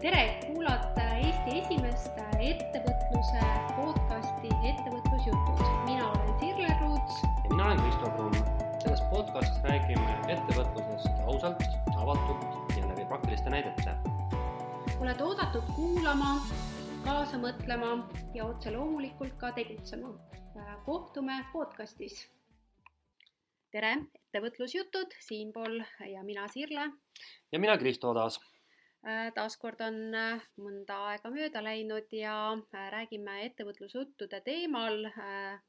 tere, kuulate Eesti esimest ettevõtluse podcasti Ettevõtlusjutud. mina olen Sirle Ruuts. ja mina olen Kristo Kruun. selles podcastis räägime ettevõtlusest ausalt, avatult ja läbi praktiliste näidete. oled oodatud kuulama, kaasa mõtlema ja otse loomulikult ka tegutsema. kohtume podcastis. tere, Ettevõtlusjutud, siinpool ja mina, Sirle. ja mina, Kristo Odas Äh, taaskord on äh, mõnda aega mööda läinud ja äh, räägime ettevõtlusjuttude teemal.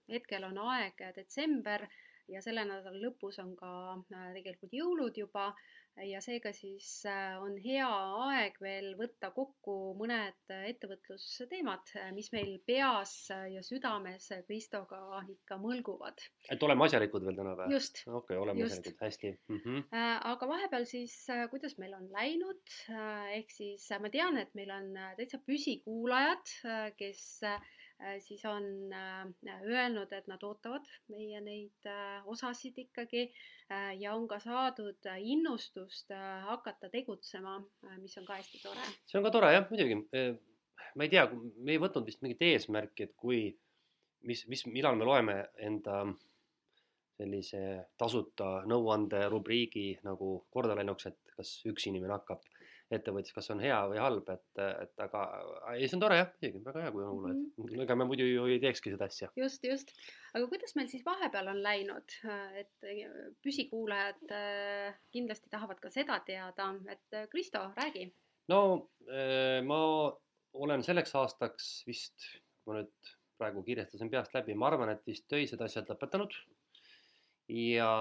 hetkel on aeg detsember ja selle nädala lõpus on ka tegelikult jõulud juba ja seega siis äh, on hea aeg veel võtta kokku mõned ettevõtlusteemad, mis meil peas ja südames Kristoga ikka mõlguvad. et oleme asjalikud veel täna või? just. okei okay,, oleme just. asjalikud, hästi mm. -hmm. aga vahepeal siis, äh, kuidas meil on läinud, ehk siis ma tean, et meil on täitsa püsikuulajad, kes Äh, siis on äh, öelnud, et nad ootavad meie neid äh, osasid ikkagi ja on ka saadud innustust hakata tegutsema, mis on ka hästi tore. see on ka tore jah, muidugi. ma ei tea, me ei võtnud vist mingit eesmärki, et kui, mis, mis, millal me loeme enda sellise tasuta nõuande rubriigi nagu korda läinuks, et kas üks inimene hakkab ettevõtjas, kas on hea või halb, et, et aga ei, see on tore jah, muidugi väga hea, kui on kuulajad mm. -hmm. ega me muidu ju ei teekski seda asja. just, just. aga kuidas meil siis vahepeal on läinud, et püsikuulajad äh, kindlasti tahavad ka seda teada, et äh, Kristo, räägi. no ma olen selleks aastaks vist, ma nüüd praegu kirjestasin peast läbi, ma arvan, et vist töised asjad lõpetanud ja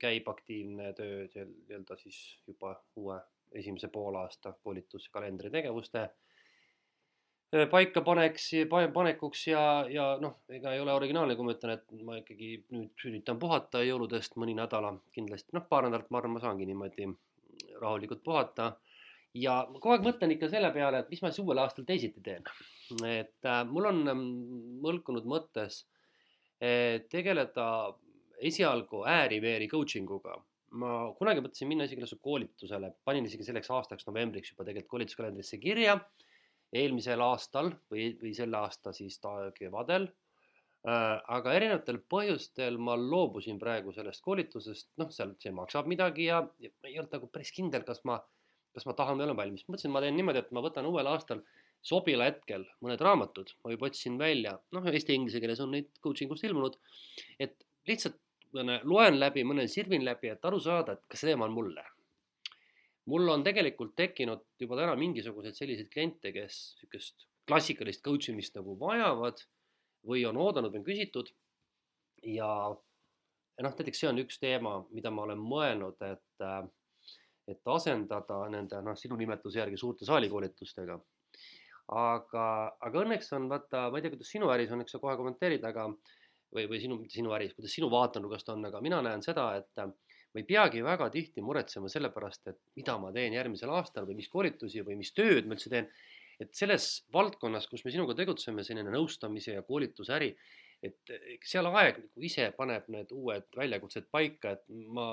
käib aktiivne töö nii-öelda siis juba uue esimese poolaasta koolituskalendri tegevuste paikapaneks, panekuks ja, ja noh, ega ei ole originaalne, kui ma ütlen, et ma ikkagi nüüd üritan puhata jõuludest mõni nädala kindlasti, noh, paar nädalat ma arvan, ma saangi niimoodi rahulikult puhata. ja ma kogu aeg mõtlen ikka selle peale, et mis ma siis uuel aastal teisiti teen. et äh, mul on mõlkunud mõttes tegeleda esialgu ääri-veeri coaching uga. ma kunagi mõtlesin minna isegi koolitusele, panin isegi selleks aastaks novembriks juba tegelikult koolituskalendrisse kirja. eelmisel aastal või, või selle aasta siis kevadel äh,. aga erinevatel põhjustel ma loobusin praegu sellest koolitusest, noh, seal see maksab midagi ja, ja ma ei olnud nagu päris kindel, kas ma, kas ma tahan või olen valmis. mõtlesin, ma teen niimoodi, et ma võtan uuel aastal sobival hetkel mõned raamatud, ma juba otsisin välja, noh, eesti-inglise keeles on neid coaching ust ilmunud, et lihtsalt loen läbi, mõne sirvin läbi, et aru saada, et kas see teema on mulle. mul on tegelikult tekkinud juba täna mingisuguseid selliseid kliente, kes sihukest klassikalist coach imist nagu vajavad või on oodanud on küsitud. ja, ja noh, näiteks see on üks teema, mida ma olen mõelnud, et, et asendada nende noh, sinu nimetuse järgi suurte saalikoolitustega aga, aga õnneks on vaata, ma ei tea, kuidas sinu äris on, eks sa kohe kommenteerid, aga või, või sinu, sinu äris, kuidas sinu vaatenurgast on, aga mina näen seda, et äh, ma ei peagi väga tihti muretsema selle pärast, et mida ma teen järgmisel aastal või mis koolitusi või mis tööd ma üldse teen. et selles valdkonnas, kus me sinuga tegutseme, selline nõustamise ja koolitusäri, et seal aeg nagu ise paneb need uued väljakutsed paika, et ma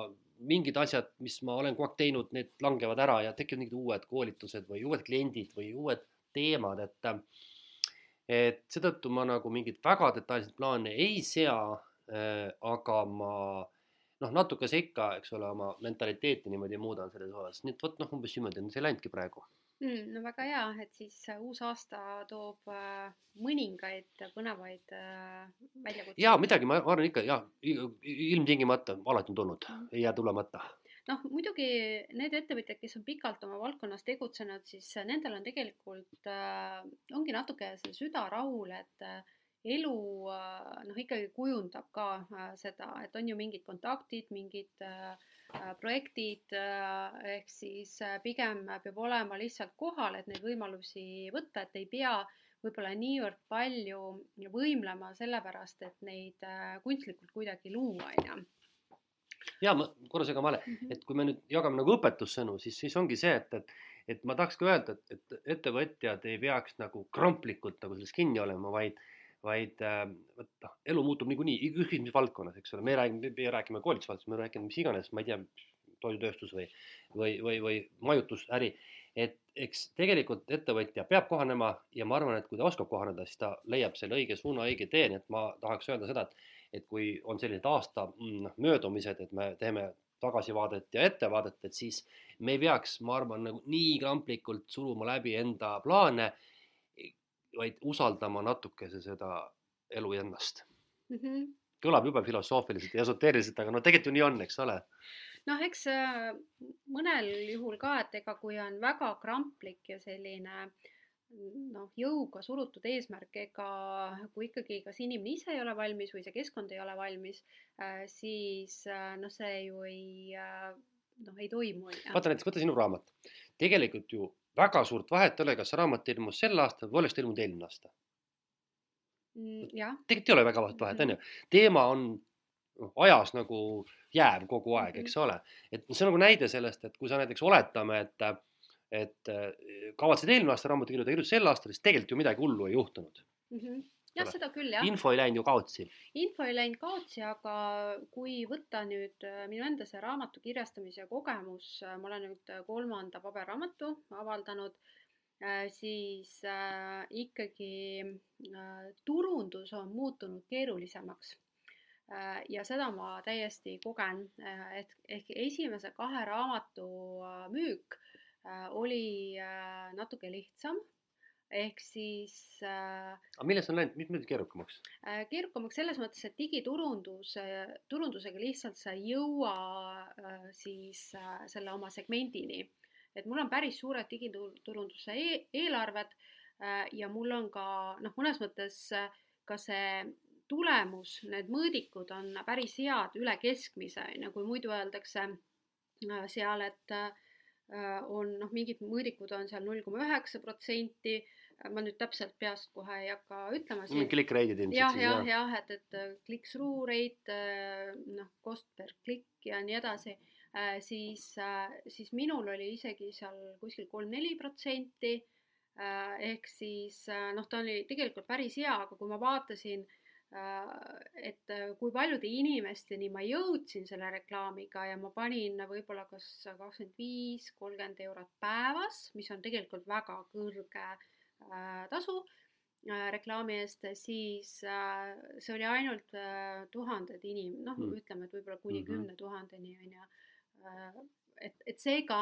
mingid asjad, mis ma olen kogu aeg teinud, need langevad ära ja tekivad mingid uued koolitused või uued kliendid või uued teemad, et äh, et seetõttu ma nagu mingeid väga detailseid plaane ei sea äh,, aga ma noh, natukese ikka, eks ole, oma mentaliteeti niimoodi muudan selles osas, nii et vot noh, umbes niimoodi on see läinudki praegu mm,. no väga hea, et siis uus aasta toob äh, mõningaid põnevaid äh, väljakutseid. ja midagi, ma arvan ikka ja ilmtingimata alati on tulnud mm., ei jää tulemata noh, muidugi need ettevõtjad, kes on pikalt oma valdkonnas tegutsenud, siis nendel on tegelikult äh,, ongi natuke see süda rahul, et äh, elu äh, noh, ikkagi kujundab ka äh, seda, et on ju mingid kontaktid, mingid äh, äh projektid äh,, ehk siis äh, pigem peab olema lihtsalt kohal, et neid võimalusi võtta, et ei pea võib-olla niivõrd palju võimlema sellepärast, et neid äh, kunstlikult kuidagi luua, on ju ja ma korra segan vahele mm, -hmm. et kui me nüüd jagame nagu õpetussõnu, siis, siis ongi see, et, et, et ma tahaks ka öelda, et, et ettevõtjad ei peaks nagu kramplikult nagu selles kinni olema, vaid, vaid äh, vot noh, elu muutub niikuinii, ükskõik mis valdkonnas, eks ole, me räägime, me räägime koolitusvaldkonnas, me räägime mis iganes, ma ei tea, toidutööstus või, või, või, või majutusäri. et eks tegelikult ettevõtja peab kohanema ja ma arvan, et kui ta oskab kohaneda, siis ta leiab selle õige suuna, õige tee, nii et ma tahaks öelda seda, et, et kui on sellised aasta noh, möödumised, et me teeme tagasivaadet ja ettevaadet, et siis me ei peaks, ma arvan, nagu nii kramplikult suruma läbi enda plaane, vaid usaldama natukese seda elu ennast mm. -hmm. kõlab jube filosoofiliselt ja esoteeriliselt, aga no tegelikult ju nii on, eks ole. noh, eks äh, mõnel juhul ka, et ega kui on väga kramplik ja selline noh, jõuga surutud eesmärk, ega kui ikkagi kas inimene ise ei ole valmis või see keskkond ei ole valmis, äh, siis äh, noh, see ju ei noh, ei toimu. vaata näiteks, võta sinu raamat. tegelikult ju väga suurt vahet ei ole, kas raamat ilmus sel aastal või oleks ta ilmunud eelmine aasta mm,. tegelikult ei ole väga vahet, vahet on ju. teema on noh, ajas nagu jääv kogu aeg, eks ole. et see on nagu näide sellest, et kui sa näiteks oletame, et, et kavatsed eelmine aasta raamatu kirjutada, kirjutad sel aastal, siis tegelikult ju midagi hullu ei juhtunud mm. -hmm jah, seda küll, jah. info ei läinud ju kaotsi. info ei läinud kaotsi, aga kui võtta nüüd äh, minu enda see raamatu kirjastamise kogemus, äh, ma olen nüüd kolmanda paberraamatu avaldanud, äh, siis ikkagi turundus on muutunud keerulisemaks ja seda ma täiesti kogen, et ehk esimese kahe raamatu müük oli natuke lihtsam ehk siis äh,. aga milles on läinud, mis muidu keerukamaks äh,? keerukamaks selles mõttes, et digiturundus äh,, turundusega lihtsalt sa ei jõua äh, siis äh, selle oma segmendini. et mul on päris suured digiturunduse e eelarved äh, ja mul on ka noh, mõnes mõttes äh, ka see tulemus, need mõõdikud on päris head, üle keskmise, on ju, kui muidu öeldakse äh, seal, et äh, on noh, mingid mõõdikud on seal null koma üheksa protsenti. Ma nüüd täpselt peast kohe ei hakka ütlema click rate'id ilmselt jah, jah, jah, et, et äh, click-through rate, äh, noh, cost per click ja nii edasi, äh, siis, siis minul oli isegi seal kuskil kolm-neli protsenti. ehk siis noh, ta oli tegelikult päris hea, aga kui ma vaatasin, et kui paljude inimesteni ma jõudsin selle reklaamiga ja ma panin võib-olla kas kakskümmend viis, kolmkümmend eurot päevas, mis on tegelikult väga kõrge Äh, tasu äh, reklaami eest, siis äh, see oli ainult tuhanded inim-, noh mm., ütleme, et võib-olla kuni mhm. kümne mm -hmm. tuhandeni on ju. et, et seega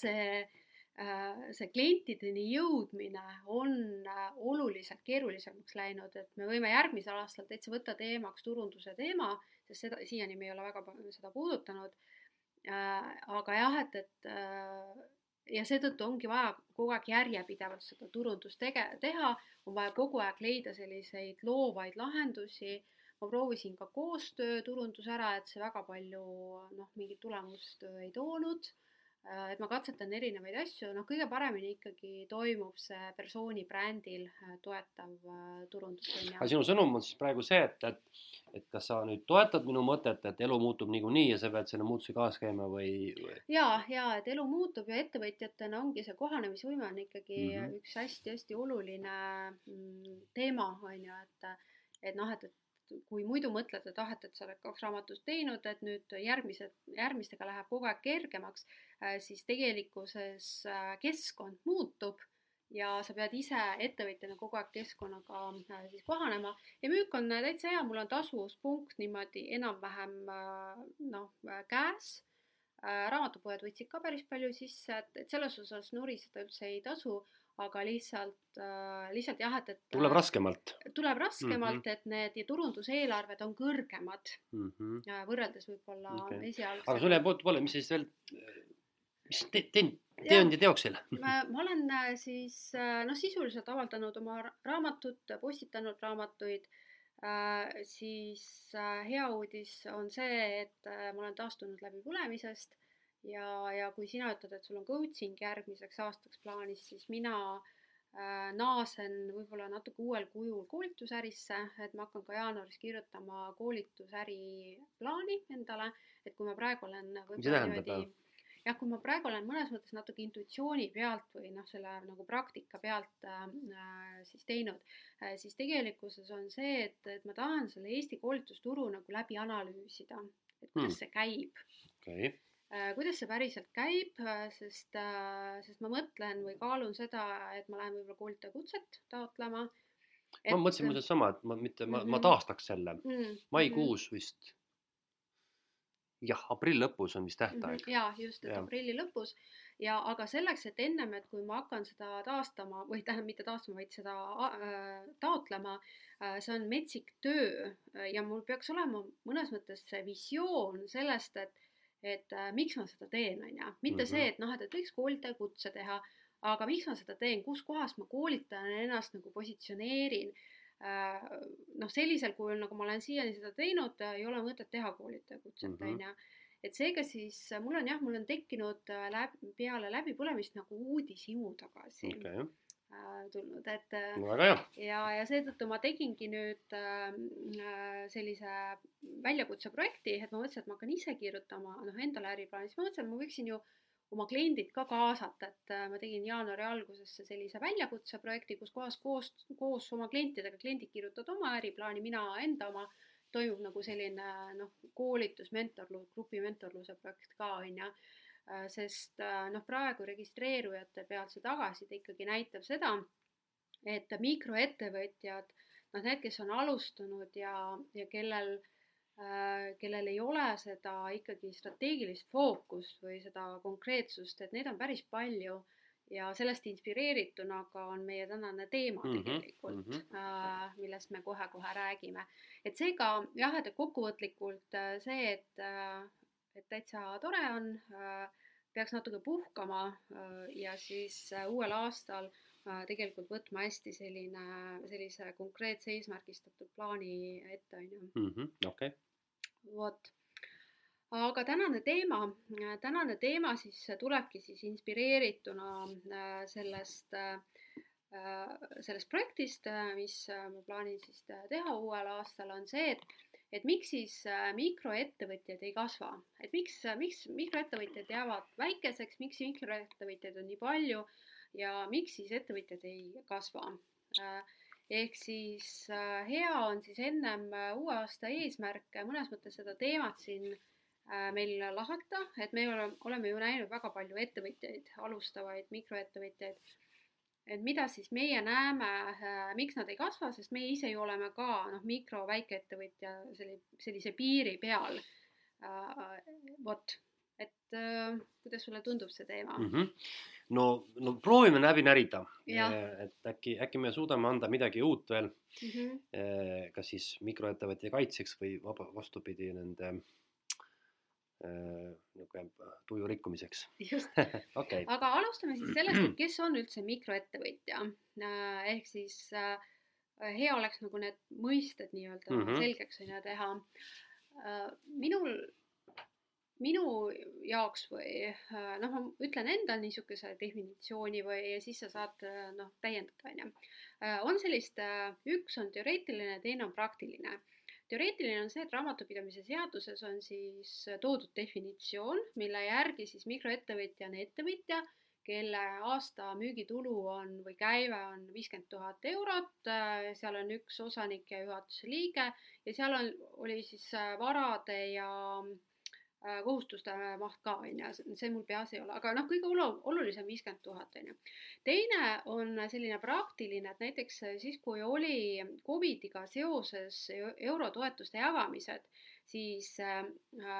see, see klientideni jõudmine on oluliselt keerulisemaks läinud, et me võime järgmisel aastal täitsa võtta teemaks turunduse teema, sest seda, siiani me ei ole väga seda puudutanud. aga jah, et, et ja seetõttu ongi vaja kogu aeg järjepidevalt seda turundust tege-, teha, on vaja kogu aeg leida selliseid loovaid lahendusi. ma proovisin ka koostööturundus ära, et see väga palju noh, mingit tulemust ei toonud Äh, et ma katsetan erinevaid asju, noh, kõige paremini ikkagi toimub see persooni brändil äh, toetav äh, turundus. aga sinu sõnum on siis praegu see, et, et, et kas sa nüüd toetad minu mõtet, et elu muutub niikuinii ja sa pead selle muutuse kaasa käima või, või...? ja, ja et elu muutub ja ettevõtjatena ongi see kohanemisvõime on ikkagi mm -hmm. üks hästi-hästi oluline mm, teema, on ju, et, et noh, et, et kui muidu mõtled, et ah, et, et sa oled kaks raamatut teinud, et nüüd järgmised, järgmistega läheb kogu aeg kergemaks, äh, siis tegelikkuses äh, keskkond muutub ja sa pead ise ettevõtjana kogu aeg keskkonnaga äh, siis kohanema. Ja müük on täitsa hea, mul on tasuvuspunkt niimoodi enam-vähem noh käes. Raamatupoed võtsid ka päris palju sisse, et, et selles osas nuriseda üldse ei tasu, aga lihtsalt äh,, lihtsalt jah, et, et tuleb raskemalt. tuleb raskemalt mm, -hmm. et need turunduseelarved on kõrgemad mm -hmm. võrreldes võib-olla okay. esialgsega. aga sul jääb ootu poole, mis siis veel, mis te, te, teendi teoksil? ma, ma olen äh, siis äh, noh, sisuliselt avaldanud oma raamatut, postitanud raamatuid äh,, siis äh, hea uudis on see, et äh, ma olen taastunud läbipõlemisest ja, ja kui sina ütled, et sul on coaching järgmiseks aastaks plaanis, siis mina äh, naasen võib-olla natuke uuel kujul koolitusärisse, et ma hakkan ka jaanuaris kirjutama koolitusäri plaani endale, et kui ma praegu olen võib-olla niimoodi jah, kui ma praegu olen mõnes mõttes natuke intuitsiooni pealt või noh, selle nagu praktika pealt äh, siis teinud äh,, siis tegelikkuses on see, et, et ma tahan selle Eesti koolitusturu nagu läbi analüüsida, et kuidas hmm. see käib. Okay äh, kuidas see päriselt käib, sest, sest ma mõtlen või kaalun seda, et ma lähen võib-olla koolitaja kutset taotlema. ma mõtlesin muuseas sama, et ma mitte, ma mm, -hmm. ma mhm. taastaks selle mm -hmm. maikuus vist jah, aprilli lõpus on vist tähtaeg. Mhm, ja just, et ja. aprilli lõpus ja aga selleks, et ennem, et kui ma hakkan seda taastama või tähendab mitte taastama, vaid seda äh, taotlema äh,, see on metsik töö ja mul peaks olema mõnes mõttes see visioon sellest, et et äh, miks ma seda teen, on ju, mitte mm -hmm. see, et noh, et, et võiks koolitaja kutse teha, aga miks ma seda teen, kus kohas ma koolitajana ennast nagu positsioneerin äh, noh, sellisel kujul, nagu ma olen siiani seda teinud, ei ole mõtet teha koolitajakutset, mhm. on ju. et seega siis mul on jah, mul on tekkinud äh, läbi, peale läbipõlemist nagu uudishimu tagasi okay. Äh, tulnud, et no, väga hea. ja, ja seetõttu ma tegingi nüüd äh, sellise väljakutseprojekti, et ma mõtlesin, et ma hakkan ise kirjutama noh, endale äriplaani, siis ma mõtlesin, et ma võiksin ju oma kliendid ka kaasata, et äh, ma tegin jaanuari alguses sellise väljakutseprojekti, kus kohas koos, koos oma klientidega, kliendid kirjutavad oma äriplaani, mina enda oma, toimub nagu selline noh, koolitus, mentorlus, grupi mentorluse projekt ka on ju. Äh, sest äh, noh, praegu registreerujate pealt see tagasiside ikkagi näitab seda, et mikroettevõtjad, noh, need, kes on alustanud ja, ja kellel äh, Äh, kellel ei ole seda ikkagi strateegilist fookust või seda konkreetsust, et neid on päris palju ja sellest inspireerituna ka on meie tänane teema mm -hmm, tegelikult mm, -hmm. millest me kohe-kohe räägime. et seega jah, et kokkuvõtlikult äh, see, et, et täitsa tore on, peaks natuke puhkama ja siis uuel aastal tegelikult võtma hästi selline, sellise konkreetse eesmärgistatud plaani ette, on ju. Mhm, okei vot. aga tänane teema, tänane teema siis tulebki siis inspireerituna äh, sellest, äh, sellest projektist, äh, mis ma plaanin siis teha uuel aastal, on see, et et miks siis mikroettevõtjad ei kasva, et miks, miks mikroettevõtjad jäävad väikeseks, miks mikroettevõtjaid on nii palju? Ja miks siis ettevõtjad ei kasva? Ehk siis äh, hea on siis ennem äh, uue aasta eesmärke mõnes mõttes seda teemat siin äh, meil lahata, et me oleme ju näinud väga palju ettevõtjaid, alustavaid mikroettevõtjaid. Et mida siis meie näeme, miks nad ei kasva, sest meie ise ju oleme ka noh, mikro väikeettevõtja selli-, sellise piiri peal. vot, et kuidas sulle tundub see teema mm? -hmm no, no proovime läbi närida, et äkki, äkki me suudame anda midagi uut veel mm. -hmm. kas siis mikroettevõtja kaitseks või vaba, vastupidi nende niisugune tuju rikkumiseks. just okay., aga alustame siis sellest, et kes on üldse mikroettevõtja äh, ehk siis äh, hea oleks nagu need mõisted nii-öelda mm -hmm. selgeks on ju teha. minul minu jaoks või äh, noh, ma ütlen enda niisuguse definitsiooni või ja siis sa saad äh, noh, täiendada, on ju. Äh, on sellist, üks on teoreetiline, teine on praktiline. Teoreetiline on see, et raamatupidamise seaduses on siis toodud definitsioon, mille järgi siis mikroettevõtja on ettevõtja, kelle aasta müügitulu on või käive on viiskümmend tuhat eurot, seal on üks osanik ja juhatuse liige ja seal on, oli siis varade ja äh, Äh, kohustuste maht ka, on ju, see mul peas ei ole, aga noh, kõige olulisem viiskümmend tuhat, on ju. teine on selline praktiline, et näiteks siis, kui oli Covidiga seoses eurotoetuste jagamised, siis äh,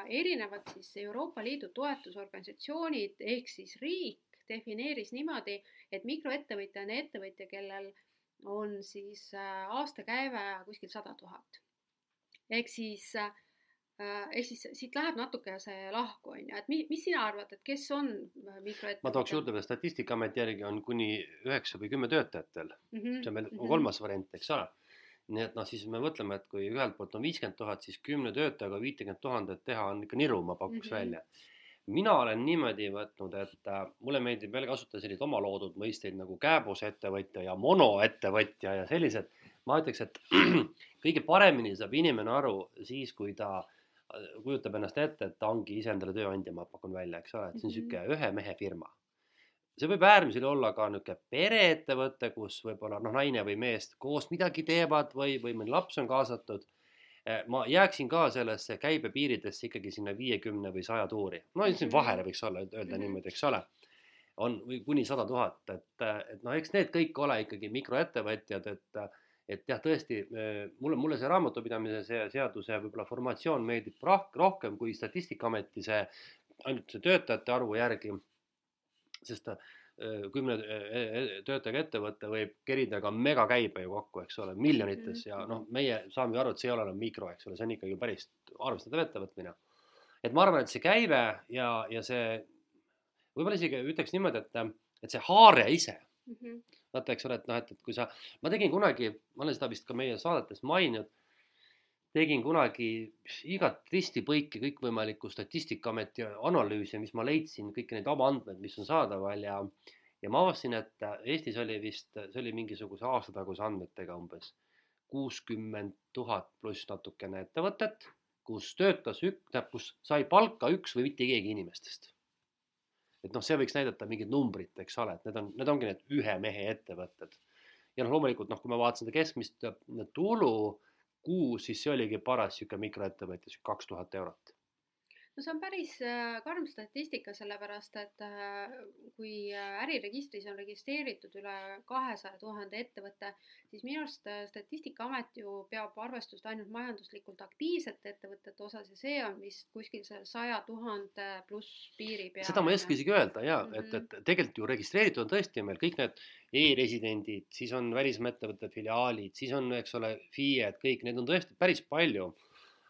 erinevad siis Euroopa Liidu toetusorganisatsioonid ehk siis riik defineeris niimoodi, et mikroettevõtja on ettevõtja, kellel on siis äh, aastakäive kuskil sada tuhat. ehk siis äh, Äh, ehk siis siit läheb natuke see lahku, on ju, et mi, mis sina arvad, et kes on äh, mikroettevõtjad? ma tooks juurde veel Statistikaameti järgi on kuni üheksa või kümme töötajatel mm. -hmm. see on veel mm -hmm. kolmas variant, eks ole. nii et noh, siis me mõtleme, et kui ühelt poolt on viiskümmend tuhat, siis kümne töötajaga viitekümmet tuhandet teha on ikka niru, ma pakuks mm -hmm. välja. mina olen niimoodi võtnud, et äh, mulle meeldib veel kasutada selliseid oma loodud mõisteid nagu kääbusettevõtja ja monoettevõtja ja sellised. ma ütleks, et kõige paremini saab inimene aru siis, kui ta kujutab ennast ette, et ta ongi iseendale tööandja, ma pakun välja, eks ole, et see on niisugune mm -hmm. ühe mehe firma. see võib äärmisel olla ka niisugune pereettevõte, kus võib-olla noh, naine või mees koos midagi teevad või, või mõni laps on kaasatud. ma jääksin ka sellesse käibepiiridesse ikkagi sinna viiekümne või saja tuuri, no siin Mhm. vahele võiks olla, öelda Mhm. niimoodi, eks ole. on või kuni sada tuhat, et, et noh, eks need kõik ole ikkagi mikroettevõtjad, et, et jah, tõesti mulle, mulle see raamatupidamise see seaduse võib-olla formatsioon meeldib roh- rohkem kui Statistikaameti see ainult see töötajate arvu järgi. sest äh, kümne äh, töötajaga ettevõte võib kerida ka megakäibe ju kokku, eks ole, miljonites ja noh, meie saame ju aru, et see ei ole enam mikro, eks ole, see on ikkagi päris arvestatav ettevõtmine. et ma arvan, et see käive ja, ja see võib-olla isegi ütleks niimoodi, et, et see haare ise Mhm. Vaata, eks ole, et noh, et, et kui sa, ma tegin kunagi, ma olen seda vist ka meie saadetes maininud, tegin kunagi igat risti-põiki kõikvõimalikku Statistikaameti analüüsi, mis ma leidsin, kõiki neid avaandmeid, mis on saadaval ja ja ma avastasin, et Eestis oli vist, see oli mingisuguse aasta taguse andmetega umbes kuuskümmend tuhat pluss natukene ettevõtet, kus töötas tähendab, kus sai palka üks või mitte keegi inimestest et noh, see võiks näidata mingit numbrit, eks ole, et need on, need ongi need ühe mehe ettevõtted. ja noh, loomulikult noh, kui ma vaatasin seda keskmist äh, tulu kuus, siis see oligi paras sihuke mikroettevõtja, kaks tuhat eurot. No see on päris äh, karm statistika, sellepärast et äh, kui äh, äriregistris on registreeritud üle kahesaja tuhande ettevõtte, siis minu arust Statistikaamet ju peab arvestust ainult majanduslikult aktiivsete ettevõtete osas ja see on vist kuskil seal saja tuhande pluss piiri peal. seda ma ei oska isegi öelda ja mm, Mhm. -hmm. et, et tegelikult ju registreeritud on tõesti meil kõik need e-residendid, siis on välismaa ettevõtte filiaalid, siis on, eks ole, FIE-d, kõik need on tõesti päris palju.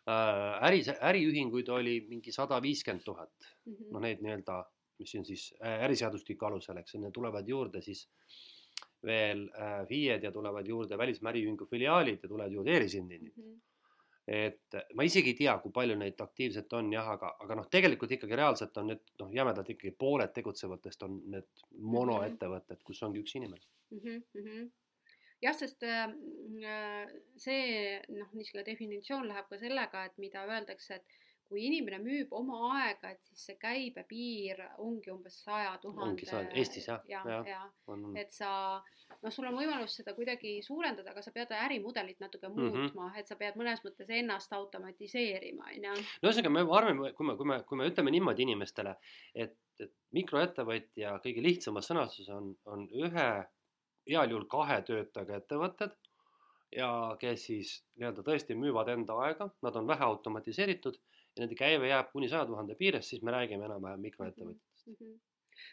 Äri, äriühinguid oli mingi sada viiskümmend tuhat Mhm. noh, need nii-öelda, mis on siis äh, äriseadustiku alusel, eks ju, need tulevad juurde siis veel äh, FIE-d ja tulevad juurde välismaa äriühingu filiaalid ja tulevad juurde e-residendid. Mhm. et ma isegi ei tea, kui palju neid aktiivselt on jah, aga, aga noh, tegelikult ikkagi reaalselt on need noh, jämedalt ikkagi pooled tegutsevatest on need monoettevõtted, kus ongi üks inimene. Mhm, mhm. Jah, sest äh, äh, see noh, niisugune definitsioon läheb ka sellega, et mida öeldakse, et kui inimene müüb oma aega, et siis see käibepiir ongi umbes saja tuhande. Eestis, jah, ja, ja, ja, on. et sa noh, sul on võimalus seda kuidagi suurendada, aga sa pead ärimudelit natuke Mhm. muutma, et sa pead mõnes mõttes ennast automatiseerima, on ju. no ühesõnaga, me arvame, kui me, kui me, kui me ütleme niimoodi inimestele, et, et mikroettevõtja kõige lihtsamas sõnastuses on, on ühe, heal juhul kahe töötajaga ettevõtted ja kes siis nii-öelda tõesti müüvad enda aega, nad on vähe automatiseeritud ja nende käive jääb kuni saja tuhande piires, siis me räägime enam-vähem mikroettevõtjatest. Mhm.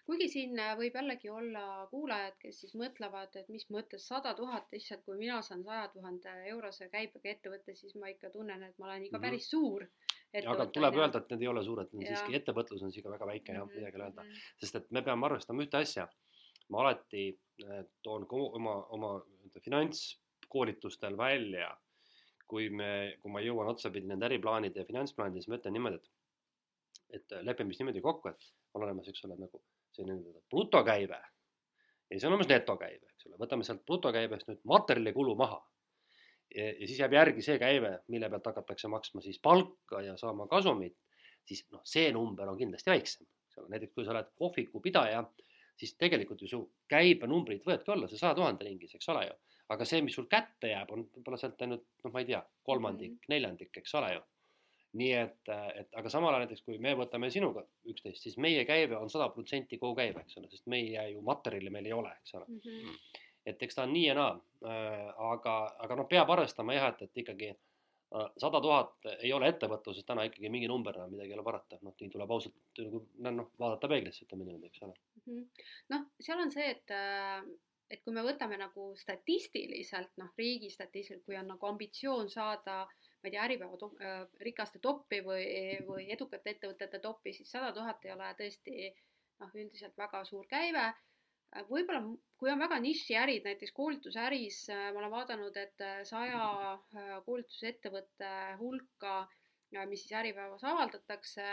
kuigi siin äh, võib jällegi olla kuulajad, kes siis mõtlevad, et mis mõttes sada tuhat, lihtsalt kui mina saan saja tuhande eurose käibega ettevõtte, siis ma ikka tunnen, et ma olen ikka Mhm. päris suur. aga tuleb öelda, et need ei ole suured, need on siiski, ettevõtlus on siiski väga väike jah, Mhm, midagi öelda. sest et me peame arvestama ühte asja. Ma alati eh, toon oma, oma finantskoolitustel välja, kui me, kui ma jõuan otsapidi nende äriplaanide ja finantsplaanide, siis ma ütlen niimoodi, et, et lepime siis niimoodi kokku, et on olemas, eks ole, nagu selline brutokäive. Ja siis on olemas netokäive, eks ole, võtame sealt brutokäibest nüüd materjalikulu maha. ja siis jääb järgi see käive, mille pealt hakatakse maksma siis palka ja saama kasumit, siis noh, see number on kindlasti väiksem, eks ole, näiteks kui sa oled kohvikupidaja, siis tegelikult ju su käibenumbrid võivadki olla see saja tuhande ringis, eks ole ju. aga see, mis sul kätte jääb, on võib-olla sealt ainult noh, ma ei tea, kolmandik mm, -hmm. neljandik, eks ole ju. nii et, et aga samal ajal näiteks, kui me võtame sinuga üksteist, siis meie käive on sada protsenti kogukäive, eks ole, sest meie ju materjali meil ei ole, eks ole Mhm. et eks ta on nii ja naa äh,, aga, aga noh, peab arvestama jah, et, et ikkagi äh, sada tuhat ei ole ettevõtluses täna ikkagi mingi number, midagi ei ole parata, noh, nii tuleb ausalt nagu noh, vaadata peeglisse, ütleme niimoodi, eks ole. Mhm. noh, seal on see, et, äh, et kui me võtame nagu statistiliselt, noh, riigi statistiliselt, kui on nagu ambitsioon saada, ma ei tea, Äripäeva top, äh, rikaste toppi või, või edukate ettevõtete toppi, siis sada tuhat ei ole tõesti noh, üldiselt väga suur käive. võib-olla, kui on väga nišiärid, näiteks koolitusäris, ma olen vaadanud, et saja koolitusettevõtte hulka mis siis Äripäevas avaldatakse,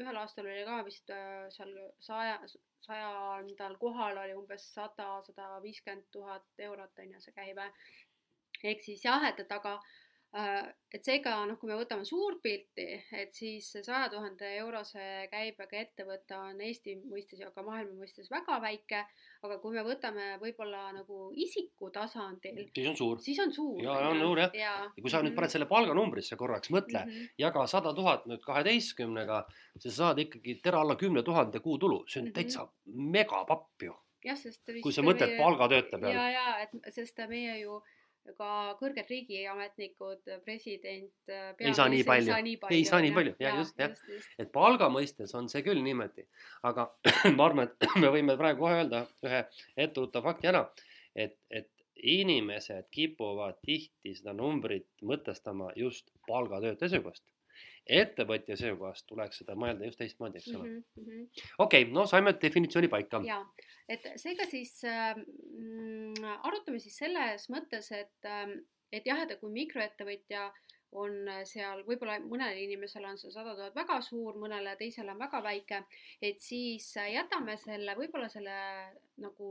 ühel aastal oli ka vist seal saja, sajandal kohal oli umbes sada, sada viiskümmend tuhat eurot on ju see käive. ehk siis jah, et, et aga, Äh, et seega noh, kui me võtame suurpilti, et siis saja tuhande eurose käibega ettevõte on Eesti mõistes ja ka maailma mõistes väga väike, aga kui me võtame võib-olla nagu isiku tasandil, siis on suur. siis on suur. ja on suur jah ja. ja kui sa nüüd paned selle palganumbrisse korraks, mõtle mm, -hmm. jaga sada tuhat nüüd kaheteistkümnega, sa saad ikkagi tere alla kümne tuhande kuutulu, see on mm -hmm. täitsa megapapp ju. jah, sest. kui sa mõtled meie... palgatöötaja peale. ja, ja et sest meie ju ka kõrged riigiametnikud, president, ei saa nii palju, ei saa nii palju, jah, just, jah. et palga mõistes on see küll niimoodi, aga ma arvan, et me võime praegu kohe öelda ühe etteruttava fakti ära, et, et inimesed kipuvad tihti seda numbrit mõtestama just palgatöötaja seisukohast ettevõtja seisukohast tuleks seda mõelda just teistmoodi, eks ole mm -hmm.. okei okay,, no saime definitsiooni paika. ja, et seega siis äh, arutame siis selles mõttes, et et jah, et kui mikroettevõtja on seal, võib-olla mõnele inimesele on see sada tuhat väga suur, mõnele teisele on väga väike, et siis jätame selle, võib-olla selle nagu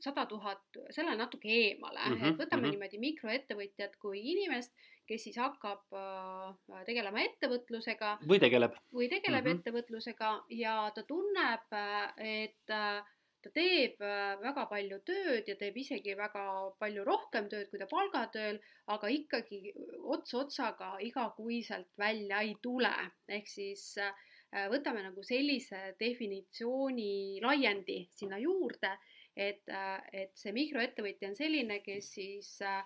sada tuhat, selle natuke eemale mm, -hmm, et võtame mm -hmm. niimoodi mikroettevõtjat kui inimest, kes siis hakkab äh, tegelema ettevõtlusega. või tegeleb. või tegeleb mm -hmm. ettevõtlusega ja ta tunneb, et äh, ta teeb äh, väga palju tööd ja teeb isegi väga palju rohkem tööd, kui ta palgatööl, aga ikkagi ots otsaga igakuiselt välja ei tule. ehk siis võtame nagu sellise definitsiooni laiendi sinna juurde, et, et see mikroettevõtja on selline, kes siis äh,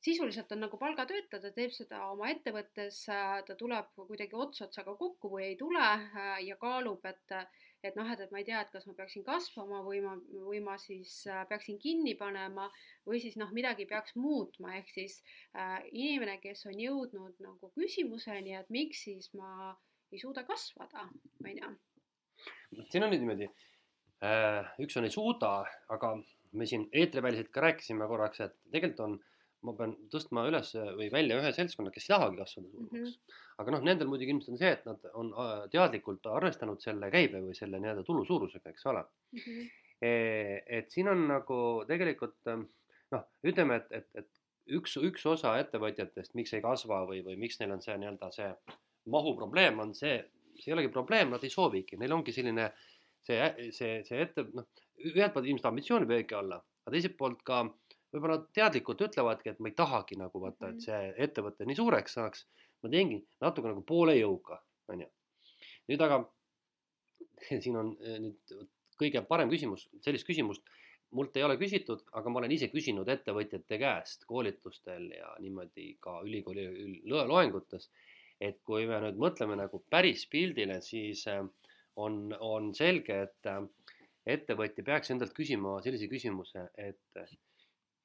sisuliselt on nagu palgatöötaja, ta teeb seda oma ettevõttes, ta tuleb kuidagi ots otsaga kokku või ei tule ja kaalub, et et noh, et, et ma ei tea, et kas ma peaksin kasvama või ma, või ma siis äh, peaksin kinni panema või siis noh, midagi peaks muutma, ehk siis äh, inimene, kes on jõudnud nagu küsimuseni, et miks siis ma ei suuda kasvada, on ju. siin on nüüd niimoodi äh,, üks on ei suuda, aga me siin eetriväliselt ka rääkisime korraks, et tegelikult on ma pean tõstma üles või välja ühe seltskonna, kes ei tahagi kasvada suuremaks mm. -hmm. aga noh, nendel muidugi ilmselt on see, et nad on äh, teadlikult arvestanud selle käibe või selle nii-öelda tulu suurusega, eks ole mm. -hmm. Et siin on nagu tegelikult ähm, noh, ütleme, et, et, et üks, üks osa ettevõtjatest, miks ei kasva või, või miks neil on see nii-öelda see mahuprobleem on see, see ei olegi probleem, nad ei soovigi, neil ongi selline see, see, see ette, noh, ühelt poolt ilmselt ambitsiooni võib ikka olla, aga teiselt poolt ka äh, võib-olla teadlikult ütlevadki, et ma ei tahagi nagu vaata, et see ettevõte nii suureks saaks. ma teengi natuke nagu poole jõuga, onju. nüüd aga siin on eh, nüüd kõige parem küsimus, sellist küsimust mult ei ole küsitud, aga ma olen ise küsinud ettevõtjate käest koolitustel ja niimoodi ka ülikooli loengutes. et kui me nüüd mõtleme nagu päris pildile, siis eh, on, on selge, et eh, ettevõtja peaks endalt küsima sellise küsimuse, et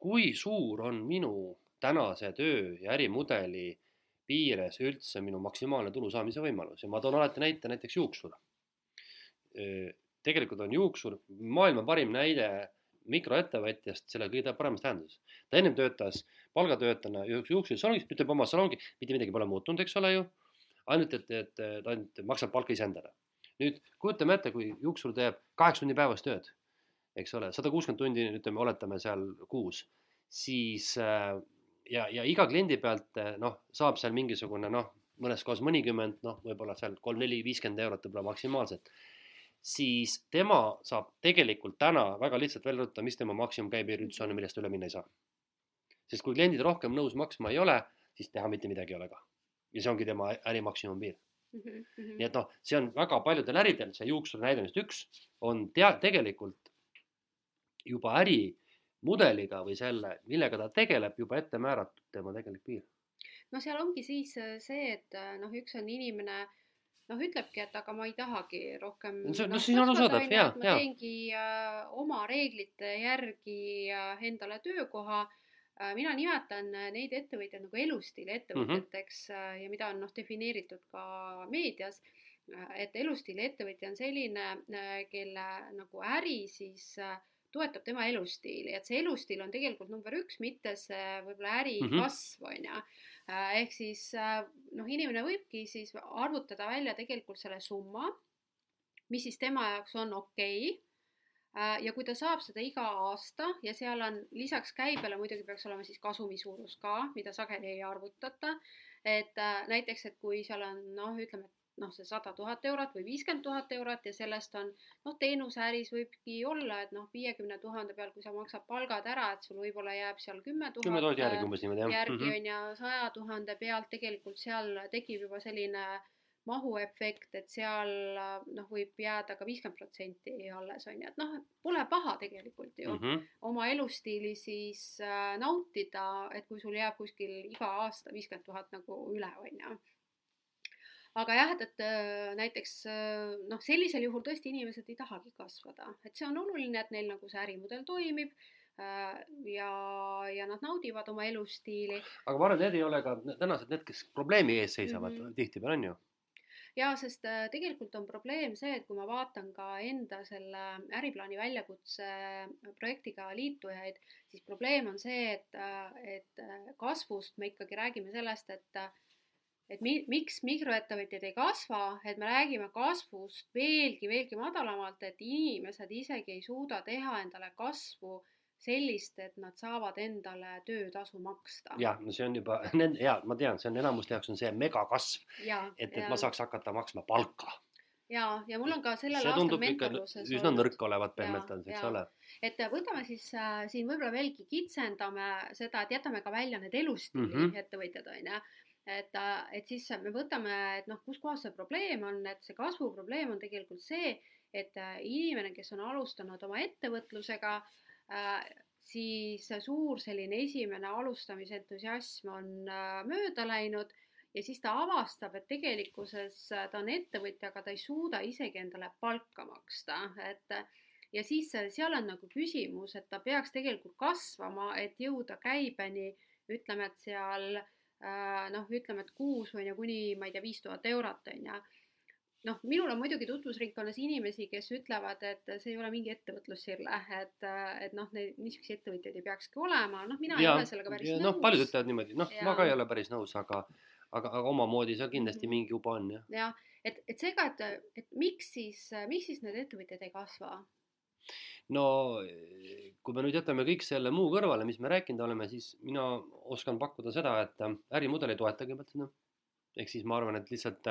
kui suur on minu tänase töö ja ärimudeli piires üldse minu maksimaalne tulu saamise võimalus ja ma toon alati näite näiteks juuksur. tegelikult on juuksur maailma parim näide mikroettevõtjast selle kõige paremas tähenduses. ta ennem töötas palgatöötajana juuksurisalongis, nüüd teeb oma salongi, mitte midagi pole muutunud, eks ole ju. ainult, et, et ta ainult maksab palka iseendale. nüüd kujutame ette, kui juuksur teeb kaheksa tundi päevas tööd eks ole, sada kuuskümmend tundi, ütleme, oletame seal kuus, siis äh, ja, ja iga kliendi pealt äh, noh, saab seal mingisugune noh, mõnes kohas mõnikümmend, noh, võib-olla seal kolm-neli, viiskümmend eurot võib-olla maksimaalselt. siis tema saab tegelikult täna väga lihtsalt välja rõhutada, mis tema maksimumkäibe üldse on ja millest üle minna ei saa. sest kui kliendid rohkem nõus maksma ei ole, siis teha mitte midagi ei ole ka. ja see ongi tema äri maksimumpiir mm. -hmm. nii et noh, see on väga paljudel äridel, see juuksuri näide on just üks, on tea-, tegelikult juba ärimudeliga või selle, millega ta tegeleb, juba ette määratud tema tegelik piir. no seal ongi siis äh, see, et äh, noh, üks on inimene noh, ütlebki, et aga ma ei tahagi rohkem. see, no siis on arusaadav, ja, ja. ma teengi äh, oma reeglite järgi äh, endale töökoha äh,. mina nimetan neid ettevõtjaid nagu elustiili ettevõtjateks mm -hmm. ja mida on noh, defineeritud ka meedias et elustiili ettevõtja on selline, kelle nagu äri siis äh, toetab tema elustiili, et see elustiil on tegelikult number üks, mitte see võib-olla äri mm -hmm. kasv, on ju. Äh, ehk siis äh, noh, inimene võibki siis arvutada välja tegelikult selle summa, mis siis tema jaoks on okei okay Äh, ja kui ta saab seda iga aasta ja seal on lisaks käibele muidugi peaks olema siis kasumi suurus ka, mida sageli ei arvutata. et näiteks, et kui seal on noh, ütleme, et noh, see sada tuhat eurot või viiskümmend tuhat eurot ja sellest on noh, teenuseäris võibki olla, et noh, viiekümne tuhande peal, kui sa maksad palgad ära, et sul võib-olla jääb seal kümme tuhat. kümme tuhat järgi umbes niimoodi jah. järgi on ju saja tuhande pealt tegelikult seal tekib juba selline mahuefekt, et seal noh, võib jääda ka viiskümmend protsenti alles on ju, et noh, pole paha tegelikult ju mm -hmm. oma elustiili siis äh, nautida, et kui sul jääb kuskil iga aasta viiskümmend tuhat nagu üle on ju aga jah, et, et äh, näiteks äh, noh, sellisel juhul tõesti inimesed ei tahagi kasvada, et see on oluline, et neil nagu see ärimudel toimib äh, ja, ja nad naudivad oma elustiili. aga ma arvan, need ei ole ka tänased need, kes probleemi ees seisavad mm -hmm. tihtipeale on ju jaa, sest tegelikult on probleem see, et kui ma vaatan ka enda selle äriplaani väljakutse projektiga liitujaid, siis probleem on see, et, et kasvust me ikkagi räägime sellest, et et mi-, miks mikroettevõtjad ei kasva, et me räägime kasvust veelgi, veelgi madalamalt, et inimesed isegi ei suuda teha endale kasvu sellist, et nad saavad endale töötasu maksta. jah, no see on juba, ja ma tean, see on enamuste jaoks on see megakasv, et, et ja. ma saaks hakata maksma palka. ja, ja mul on ka sellel aastal mentorluses üsna nõrk olevat pehmelt öeldes, eks ole. et võtame siis äh, siin võib-olla veelgi kitsendame seda, et jätame ka välja need elustiili mm -hmm. ettevõtjad on ju et, et siis me võtame, et noh, kus kohas see probleem on, et see kasvuprobleem on tegelikult see, et äh, inimene, kes on alustanud oma ettevõtlusega äh, siis suur selline esimene alustamise entusiasm on äh, mööda läinud ja siis ta avastab, et tegelikkuses ta on ettevõtja, aga ta ei suuda isegi endale palka maksta, et ja siis seal on nagu küsimus, et ta peaks tegelikult kasvama, et jõuda käibeni, ütleme, et seal noh, ütleme, et kuus on ju kuni ma ei tea, viis tuhat eurot on ju noh, minul on muidugi tutvusringkonnas inimesi, kes ütlevad, et see ei ole mingi ettevõtlussirle, et, et noh, neid niisuguseid ettevõtjaid ei peakski olema, noh, mina ja, ei ole sellega päris ja, nõus. noh, paljud ütlevad niimoodi, noh, ma ka ei ole päris nõus, aga, aga, aga omamoodi seal kindlasti mm -hmm. mingi juba on jah. jah, et, et seega, et, et miks siis, miks siis need ettevõtjad ei kasva? No kui me nüüd jätame kõik selle muu kõrvale, mis me rääkinud oleme, siis mina oskan pakkuda seda, et ärimudel ei toeta kõigepealt seda. ehk siis ma arvan, et lihtsalt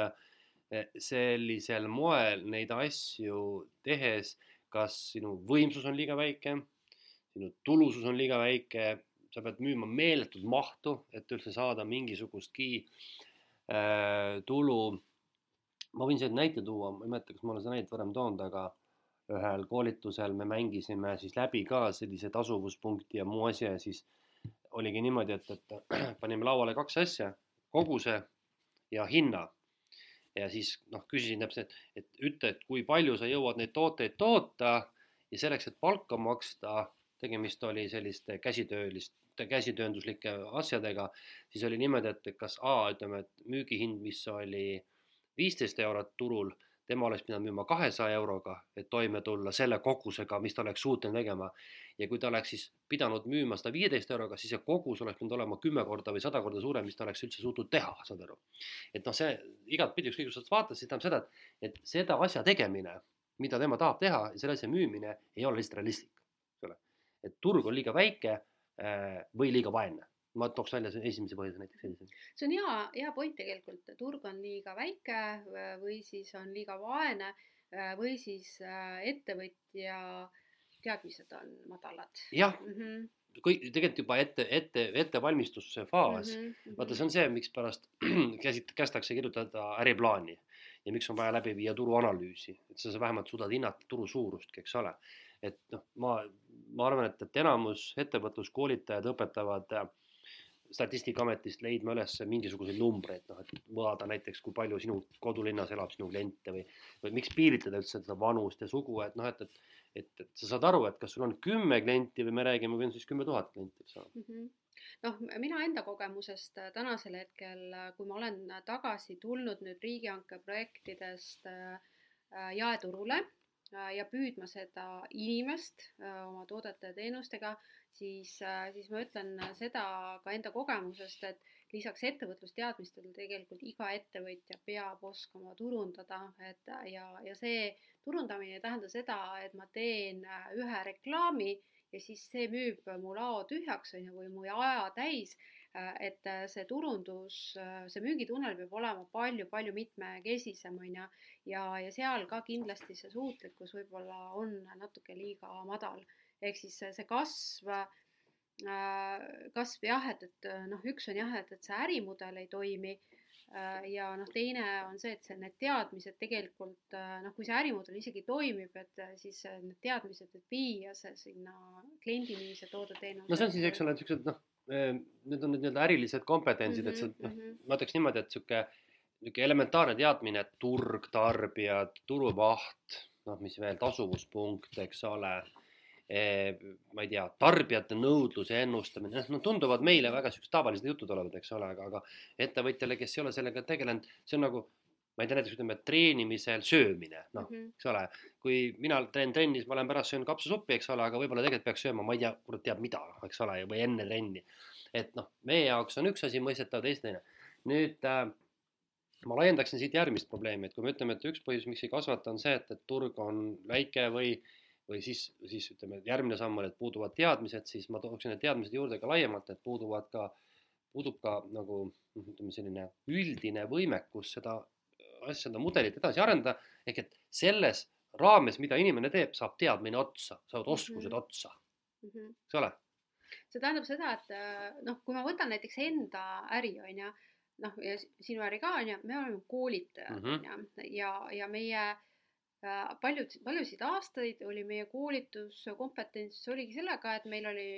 Eh, sellisel moel neid asju tehes, kas sinu võimsus on liiga väike, sinu tulusus on liiga väike, sa pead müüma meeletut mahtu, et üldse saada mingisugustki äh, tulu. ma võin siin näite tuua, ma ei mäleta, kas ma olen seda näidet varem toonud, aga ühel koolitusel me mängisime siis läbi ka sellise tasuvuspunkti ja muu asja ja siis oligi niimoodi, et, et panime lauale kaks asja, koguse ja hinna. Ja siis noh, küsisin täpselt, et ütle, et kui palju sa jõuad neid tooteid toota ja selleks, et palka maksta, tegemist oli selliste käsitöölist, käsitöönduslike asjadega, siis oli niimoodi, et kas A, ütleme, et müügihind, mis oli viisteist eurot turul tema oleks pidanud müüma kahesaja euroga, et toime tulla selle kogusega, mis ta oleks suuteline tegema. ja kui ta oleks siis pidanud müüma seda viieteist euroga, siis see kogus oleks pidanud olema kümme korda või sada korda suurem, mis ta oleks üldse suutnud teha, saad aru. et noh, see igatpidi, ükskõik kus sa vaatad, siis tähendab seda, et, et seda asja tegemine, mida tema tahab teha selle asja müümine ei ole lihtsalt realistlik, eks ole. et turg on liiga väike äh, või liiga vaene ma tooks välja esimese põhjuse näiteks sellise. see on hea, hea point tegelikult, turg on liiga väike või siis on liiga vaene või siis äh, ettevõtja teadmised on madalad. jah mm -hmm., kõik tegelikult juba ette, ette, ettevalmistuse faas mm, -hmm. vaata, see on see, mikspärast käsit-, kästakse kirjutada äriplaani ja miks on vaja läbi viia turuanalüüsi, et sa vähemalt suudad hinnata turu suurustki, eks ole. et noh, ma, ma arvan, et, et enamus ettevõtluskoolitajad õpetavad äh, statistikaametist leidma üles mingisuguseid numbreid, noh, et vaadata näiteks, kui palju sinu kodulinnas elab sinu kliente või, või miks piiritleda üldse seda vanust ja sugu, et noh, et, et, et, et sa saad aru, et kas sul on kümme klienti või me räägime, või on siis kümme tuhat klienti, eks ole. Mm -hmm noh, mina enda kogemusest äh, tänasel hetkel, äh, kui ma olen tagasi tulnud nüüd riigihanke projektidest äh, jaeturule ja püüdma seda inimest oma toodete ja teenustega, siis, siis ma ütlen seda ka enda kogemusest, et lisaks ettevõtlusteadmistele tegelikult iga ettevõtja peab oskama turundada, et ja, ja see turundamine ei tähenda seda, et ma teen äh, ühe reklaami ja siis see müüb mu lao tühjaks, on ju, või mu aja täis. Äh, et äh, see turundus, see müügitunnel peab olema palju-palju mitmekesisem, on ju, ja, ja seal ka kindlasti see suutlikkus võib-olla on natuke liiga madal. Ehk siis see, kasv Äh, kasv jah, et, et äh, noh, üks on jah, et, et see ärimudel ei toimi äh, ja noh, teine on see, et see, need teadmised tegelikult noh, kui see ärimudel isegi toimib, et siis need teadmised, et viia see sinna kliendini, see toodeteenus. no see on siis, eks ole, niisugused noh, need on need nii-öelda ärilised kompetentsid mm, -hmm, et see noh mm -hmm., ma ütleks niimoodi, et niisugune, niisugune elementaarne teadmine, et turg, tarbijad, turumaht, noh, mis veel, tasuvuspunkt, eks ole ma ei tea, tarbijate nõudluse ennustamine, noh, tunduvad meile väga siuksed tavalised jutud olevat, eks ole, aga, aga ettevõtjale, kes ei ole sellega tegelenud, see on nagu ma ei tea, näiteks ütleme treenimisel söömine, noh mm -hmm., eks ole, kui mina teen trennis, ma lähen pärast söön kapsasuppi, eks ole, aga võib-olla tegelikult peaks sööma, ma ei tea, kurat teab mida, eks ole, või enne trenni. et noh, meie jaoks on üks asi mõistetav, teist teine. nüüd äh, ma laiendaksin siit järgmist probleemi, et kui me ütleme, et üks põhjus, miks ei kasvata, on see, et, et turg on väike või või siis, siis ütleme, järgmine samm on, et puuduvad teadmised, siis ma tooksin need teadmised juurde ka laiemalt, et puuduvad ka, puudub ka nagu ütleme, selline üldine võimekus seda asja, seda mudelit edasi arendada, ehk et selles raames, mida inimene teeb, saab teadmine otsa, saavad oskused mm -hmm. otsa mm. -hmm. eks ole? see tähendab seda, et äh, noh, kui ma võtan näiteks enda äri, on ju, noh, ja sinu äri ka, on ju, me oleme koolitajad, mhm. on ju, ja, ja meie Äh, paljud, paljusid aastaid oli meie koolituskompetents oligi sellega, et meil oli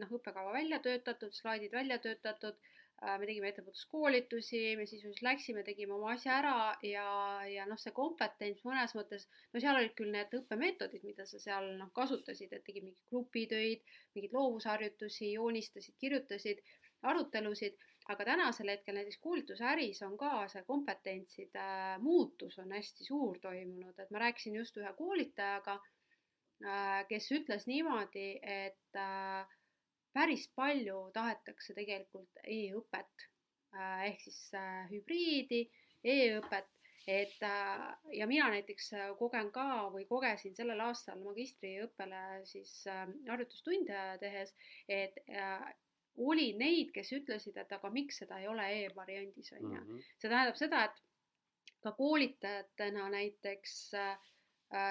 noh, õppekava välja töötatud, slaidid välja töötatud, äh, me tegime ettevõtluskoolitusi, me sisuliselt läksime, tegime oma asja ära ja, ja noh, see kompetents mõnes mõttes, no seal olid küll need õppemeetodid, mida sa seal noh, kasutasid, et tegid mingeid grupitöid, mingeid loovusharjutusi, joonistasid, kirjutasid, arutelusid aga tänasel hetkel näiteks koolitusäris on ka see kompetentside muutus on hästi suur toimunud, et ma rääkisin just ühe koolitajaga, äh, kes ütles niimoodi, et äh, päris palju tahetakse tegelikult e-õpet äh, ehk siis hübriidi e-õpet, et ja mina näiteks kogen ka või kogesin sellel aastal magistriõppele siis harjutustunde tehes, et oli neid, kes ütlesid, et aga miks seda ei ole e-variandis, on ju. Mhm. see tähendab seda, et ka koolitajatena näiteks äh,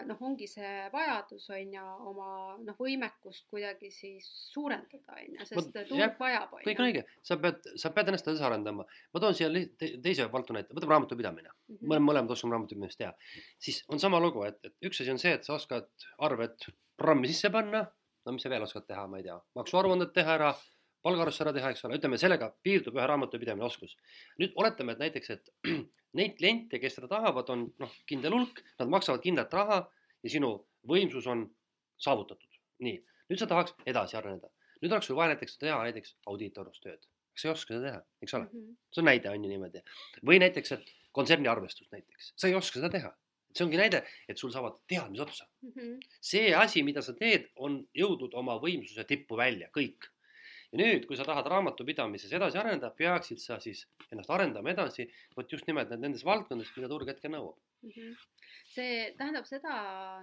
noh, ongi see vajadus on ju oma noh, võimekust kuidagi siis suurendada on ju, sest turg vajab. kõik on õige, sa pead, sa pead ennast edasi arendama. ma toon siia te, teise valdkonna ette, võtame raamatupidamine mm. -hmm. me oleme mõlemad oskame raamatupidamist teha. siis on sama lugu, et, et üks asi on see, et sa oskad arved programmi sisse panna. no mis sa veel oskad teha, ma ei tea, maksuaruanded teha ära palgaarvestuse ära teha, eks ole, ütleme sellega piirdub ühe raamatupidamine oskus. nüüd oletame, et näiteks, et neid kliente, kes seda tahavad, on noh, kindel hulk, nad maksavad kindlat raha ja sinu võimsus on saavutatud. nii, nüüd sa tahaks edasi areneda. nüüd oleks sul vaja näiteks teha näiteks audiitorlustööd, kas sa ei oska seda teha, eks ole mm, -hmm. see on näide on ju niimoodi. või näiteks, et kontserni arvestust näiteks, sa ei oska seda teha see ongi näide, et sul saavad teadmised otsa mm. -hmm. see asi, mida sa teed, on jõudnud oma võimsuse tippu välja, kõik ja nüüd, kui sa tahad raamatupidamises edasi areneda, peaksid sa siis ennast arendama edasi, vot just nimelt nendes valdkondades, mida turg hetkel nõuab mm. -hmm. see tähendab seda,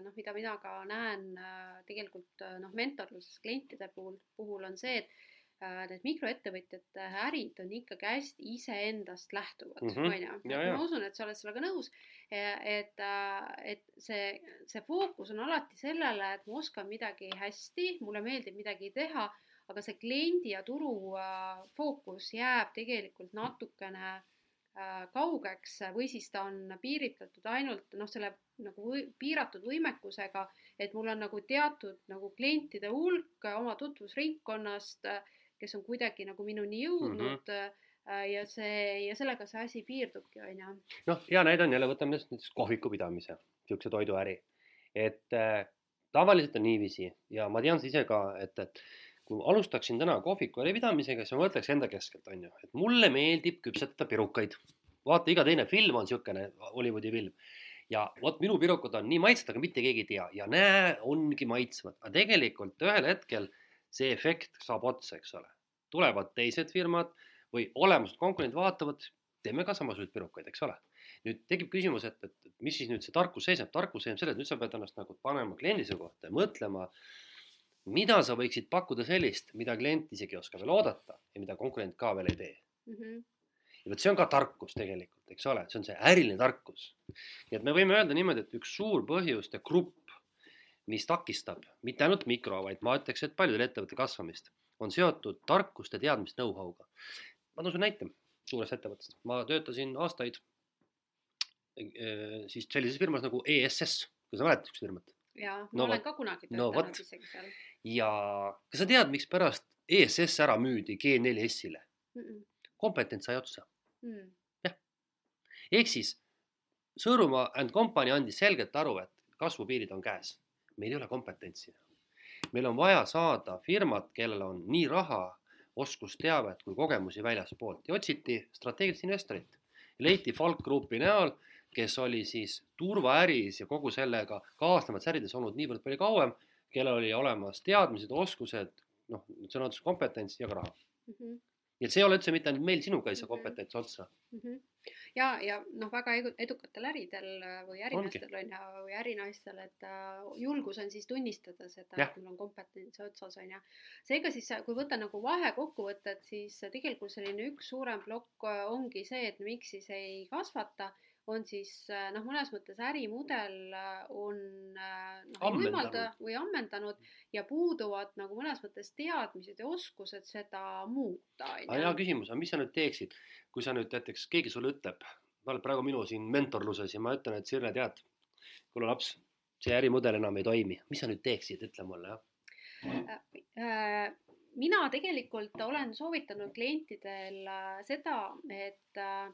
noh, mida mina ka näen äh, tegelikult äh, noh, mentorluses klientide puhul, puhul on see, et äh, need mikroettevõtjate ärid on ikkagi hästi iseendast lähtuvad, mhm. on ju. ma usun, et sa oled sellega nõus, et, et see, see fookus on alati sellele, et ma oskan midagi hästi, mulle meeldib midagi teha aga see kliendi ja turu äh, fookus jääb tegelikult natukene äh, kaugeks või siis ta on piiritletud ainult noh, selle nagu või, piiratud võimekusega, et mul on nagu teatud nagu klientide hulk oma tutvusringkonnast, kes on kuidagi nagu minuni jõudnud mm. -hmm ja see ja sellega see asi piirdubki, on ju. noh, hea näide on jälle, võtame näiteks kohviku pidamise, niisuguse toiduäri. et äh, tavaliselt on niiviisi ja ma tean ise ka, et, et kui alustaksin täna kohviku pidamisega, siis ma mõtleks enda keskelt, on ju, et mulle meeldib küpsetada pirukaid. vaata, iga teine film on niisugune Hollywoodi film. ja vot minu pirukad on nii maitsvad, aga mitte keegi ei tea ja näe, ongi maitsvad, aga tegelikult ühel hetkel see efekt saab otsa, eks ole. tulevad teised firmad, või olemused konkurendid vaatavad, teeme ka samasuguseid pirukaid, eks ole. nüüd tekib küsimus, et, et, mis siis nüüd see tarkus seisneb, tarkus seisneb selles, et nüüd sa pead ennast nagu panema kliendi seisukohta ja mõtlema, mida sa võiksid pakkuda sellist, mida klient isegi ei oska veel oodata ja mida konkurent ka veel ei tee mm. -hmm. ja vot see on ka tarkus tegelikult, eks ole, see on see äriline tarkus. nii et me võime öelda niimoodi, et üks suur põhjuste grupp, mis takistab mitte ainult mikro, vaid ma ütleks, et paljudel ettevõtete kasvamist, on seotud tarkuste, teadmist, know-how'ga. ma toon sulle näite suurest ettevõttest, ma töötasin aastaid eh, siis sellises firmas nagu ESS, kas sa mäletad siukest firmat? Ja ma No olen ka kunagi No töötanud vot. isegi seal ja kas sa tead, mikspärast ESS ära müüdi G4S-ile? mm. -mm. kompetents sai otsa. Mm. ehk siis Sõõrumaa and Company andis selgelt aru, et kasvupiirid on käes. meil ei ole kompetentsi. meil on vaja saada firmat, kellel on nii raha, oskusteavet kui kogemusi väljaspoolt ja otsiti strateegilist investorit. leiti Falk Grupi näol, kes oli siis turvaäris ja kogu sellega kaasnevates ärides olnud niivõrd palju kauem, kellel oli olemas teadmised, oskused, noh, sõna otseses kompetents ja ka raha. Mm -hmm. nii et see ei ole üldse mitte ainult meil sinuga ei saa Mhm. kompetents otsa. Mhm. ja, ja noh, väga edu- edukatel äridel äh, või ärimeestel on ju, või ärinaistel, et äh, julgus on siis tunnistada seda, et mul on kompetents otsas on ju. seega siis, kui võtta nagu vahekokkuvõtet, siis tegelikult selline üks suurem plokk äh, ongi see, et miks siis ei kasvata, on siis äh, noh, mõnes mõttes ärimudel äh, on äh, noh, võimalda või ammendanud ja puuduvad nagu mõnes mõttes teadmised ja oskused seda muuta, aga hea küsimus, aga mis sa nüüd teeksid, kui sa nüüd näiteks keegi sulle ütleb, sa oled praegu minu siin mentorluses ja ma ütlen, et Sirle, tead, kuule laps, see ärimudel enam ei toimi, mis sa nüüd teeksid, ütle mulle jah. Äh, mina tegelikult olen soovitanud klientidel äh, seda, et äh,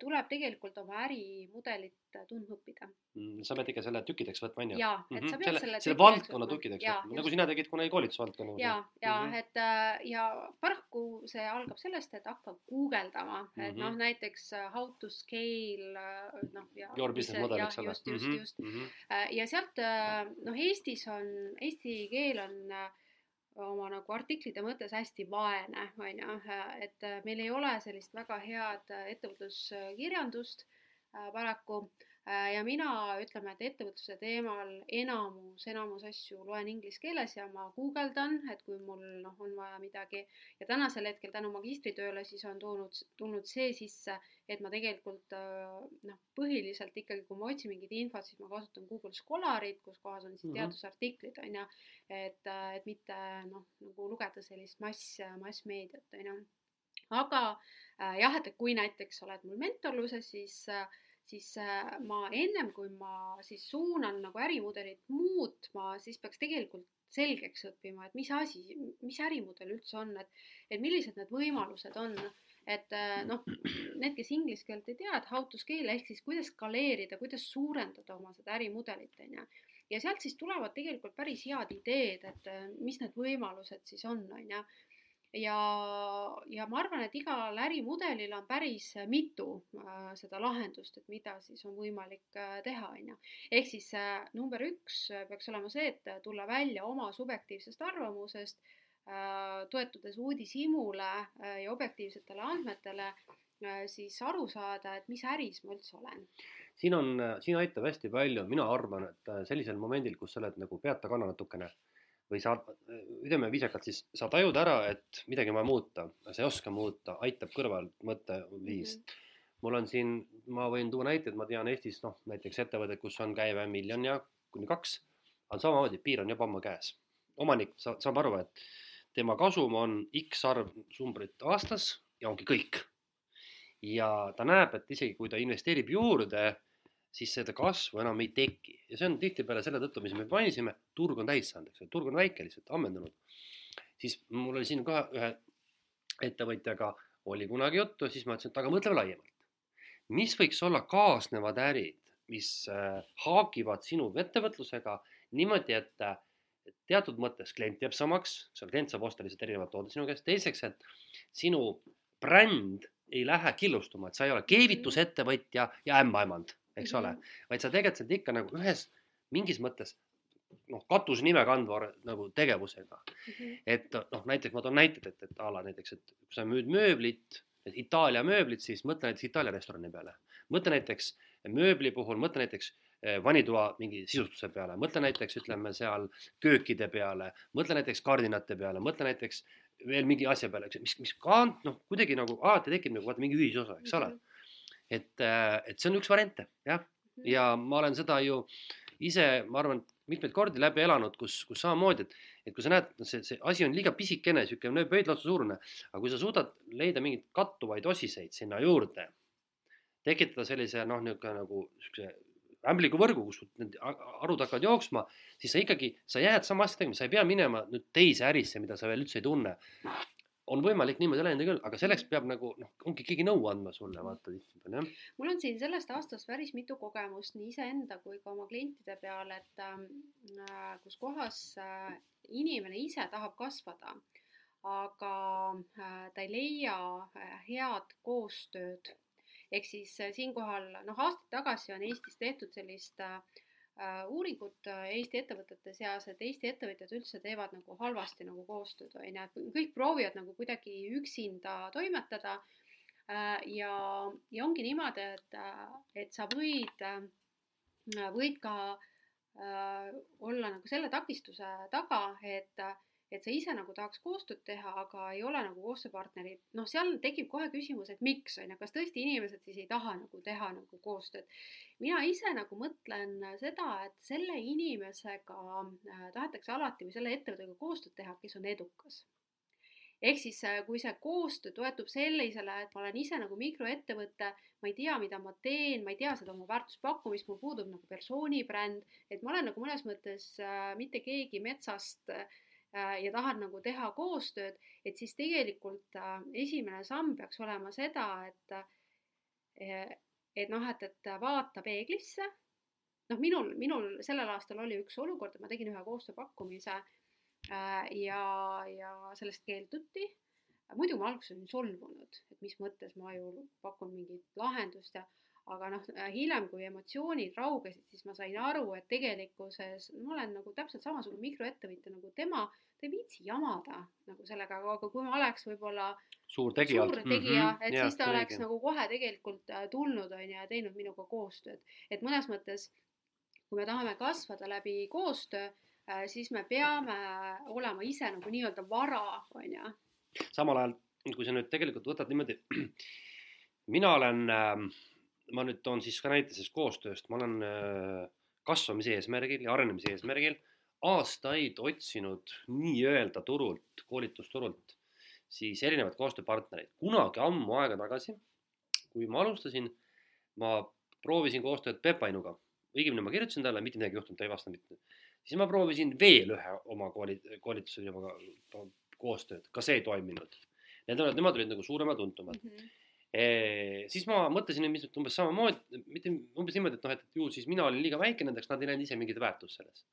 tuleb tegelikult oma ärimudelit tundma õppida. Mm, sa pead ikka selle tükideks võtma, onju. ja, et sa pead selle, selle selle valdkonna Jaa, võtma, nagu sina tegid kunagi koolitusvaldkonna. ja, ja Mhm. et äh, ja paraku see algab sellest, et hakkab guugeldama, et Mhm. noh, näiteks äh, how to scale äh, noh ja. Your business model, eks ole. just, just, just. Äh, ja sealt äh, noh, Eestis on, eesti keel on äh, oma nagu artiklite mõttes hästi vaene, on ju, et meil ei ole sellist väga head äh, ettevõtluskirjandust äh, paraku ja mina ütleme, et ettevõtluse teemal enamus, enamus asju loen inglise keeles ja ma guugeldan, et kui mul noh, on vaja midagi ja tänasel hetkel tänu magistritööle siis on tulnud, tulnud see sisse, et ma tegelikult äh, noh, põhiliselt ikkagi, kui ma otsin mingit infot, siis ma kasutan Google Scholarit, kus kohas on siis Mhm. teadusartiklid on ju, et, et mitte noh, nagu lugeda sellist mass, massmeediat on ju. aga äh, jah, et kui näiteks oled mul mentorluses, siis äh, siis äh, ma ennem kui ma siis suunan nagu ärimudelit muutma, siis peaks tegelikult selgeks õppima, et mis asi, mis ärimudel üldse on, et, et millised need võimalused on. et äh, noh, need, kes inglise keelt ei tea, et how to scale ehk siis kuidas skaleerida, kuidas suurendada oma seda ärimudelit, on ju. ja sealt siis tulevad tegelikult päris head ideed, et äh, mis need võimalused siis on, on ju ja, ja ma arvan, et igal ärimudelil on päris mitu äh, seda lahendust, et mida siis on võimalik äh, teha, on ju. ehk siis äh, number üks äh, peaks olema see, et tulla välja oma subjektiivsest arvamusest äh,, toetudes uudishimule äh, ja objektiivsetele andmetele äh,, siis aru saada, et mis äris ma üldse olen. siin on, siin aitab hästi palju, mina arvan, et äh, sellisel momendil, kus sa oled nagu pead taga natukene või sa, ütleme viisakalt siis, sa tajud ära, et midagi on vaja muuta, sa ei oska muuta, aitab kõrvalt mõtteviis mm. -hmm. mul on siin, ma võin tuua näiteid, ma tean Eestis noh, näiteks ettevõtted, kus on käive miljon ja kuni kaks, aga samamoodi piir on juba ammu käes. omanik sa, saab aru, et tema kasum on X arv numbrit aastas ja ongi kõik. ja ta näeb, et isegi kui ta investeerib juurde siis seda kasvu enam ei teki ja see on tihtipeale selle tõttu, mis me mainisime, turg on täis saanud, eks ju, turg on väike lihtsalt, ammendunud. siis mul oli siin ka ühe ettevõtjaga oli kunagi juttu, siis ma ütlesin, et aga mõtle laiemalt. mis võiks olla kaasnevad ärid, mis äh, haagivad sinu ettevõtlusega niimoodi, et äh, teatud mõttes klient jääb samaks, seal klient saab osta lihtsalt erinevat toodet sinu käest, teiseks, et sinu bränd ei lähe killustuma, et sa ei ole keevitusettevõtja ja ämmaemand, eks mm -hmm. ole, vaid sa tegelikult saad ikka nagu ühes mingis mõttes noh, katusnime kandva nagu tegevusega. Mhm. et noh, näiteks ma toon näited, et, et a la näiteks, et kui sa müüd mööblit, Itaalia mööblit, siis mõtle näiteks Itaalia restorani peale. mõtle näiteks mööbli puhul, mõtle näiteks eh, vanitoa mingi sisustuse peale, mõtle näiteks ütleme seal köökide peale, mõtle näiteks kardinate peale, mõtle näiteks veel mingi asja peale, mis, mis ka noh, kuidagi nagu alati tekib nagu vaata mingi ühisosa, eks ole. et, et see on üks variante jah, Mhm. ja ma olen seda ju ise, ma arvan, mitmeid kordi läbi elanud, kus, kus samamoodi, et, et kui sa näed, see, see asi on liiga pisikene, niisugune pöidlaotsa suurune, aga kui sa suudad leida mingeid kattuvaid osiseid sinna juurde, tekitada sellise noh, niisugune nagu niisuguse ämbliku võrgu, kus need a- arud hakkavad jooksma, siis sa ikkagi, sa jääd sama asja tegema, sa ei pea minema nüüd teise ärisse, mida sa veel üldse ei tunne. On võimalik niimoodi läinud küll, aga selleks peab nagu noh, ongi keegi nõu andma sulle, vaata tihtipeale jah. mul on siin sellest aastast päris mitu kogemust nii iseenda kui ka oma klientide peal, et ähm, äh, kus kohas äh, inimene ise tahab kasvada, aga äh, ta ei leia äh, head koostööd. ehk siis äh, siinkohal noh, aastaid tagasi on Eestis tehtud sellist äh, uuringut äh, Eesti ettevõtete seas, et Eesti ettevõtjad üldse teevad nagu halvasti nagu koostööd, on ju, et kõik proovivad nagu kuidagi üksinda toimetada Äh, ja, ja ongi niimoodi, et, et sa võid, võid ka äh, olla nagu selle takistuse taga, et, et sa ise nagu tahaks koostööd teha, aga ei ole nagu koostööpartnerid, noh, seal tekib kohe küsimus, et miks on ju, kas tõesti inimesed siis ei taha nagu teha nagu koostööd. mina ise nagu mõtlen seda, et selle inimesega äh, tahetakse alati või selle ettevõttega koostööd teha, kes on edukas ehk siis äh, kui see koostöö toetub sellisele, et ma olen ise nagu mikroettevõte, ma ei tea, mida ma teen, ma ei tea seda oma väärtuspakkumist, mul puudub nagu persoonibränd, et ma olen nagu mõnes mõttes äh, mitte keegi metsast äh, ja tahan nagu teha koostööd, et siis tegelikult äh, esimene samm peaks olema seda, et äh, et noh, et, et vaata peeglisse. noh, minul, minul sellel aastal oli üks olukord, et ma tegin ühe koostööpakkumise Äh, ja, ja sellest keelduti. muidu ma alguses olin solvunud, et mis mõttes ma ju pakun mingit lahendust ja aga noh, hiljem, kui emotsioonid raugesid, siis ma sain aru, et tegelikkuses ma olen nagu täpselt samasugune mikroettevõtja nagu tema, ta ei viitsi jamada nagu sellega, aga kui ma oleks võib-olla suur tegija. suur tegija, et siis ta oleks nagu kohe tegelikult äh, tulnud, on ju, ja teinud minuga koostööd. et mõnes mõttes, kui me tahame kasvada läbi koostöö, siis me peame olema ise nagu nii-öelda vara, on ju. samal ajal, kui sa nüüd tegelikult võtad niimoodi, mina olen, ma nüüd toon siis ka näite sellest koostööst, ma olen äh, kasvamise eesmärgil ja arenemise eesmärgil aastaid otsinud nii-öelda turult, koolitusturult siis erinevaid koostööpartnereid. kunagi ammu aega tagasi, kui ma alustasin, ma proovisin koostööd Peep Ainuga. õigemini ma kirjutasin talle, mitte midagi juhtunud, ta ei vastanud mitte. siis ma proovisin veel ühe oma kooli, koolitusfirmaga koostööd, ka see ei toiminud. Need olid, nemad olid nagu suuremad, tuntumad. siis ma mõtlesin, mis umbes samamoodi, mitte umbes niimoodi, et noh, et ju siis mina olin liiga väike nendeks, nad ei näinud ise mingit väärtust selles.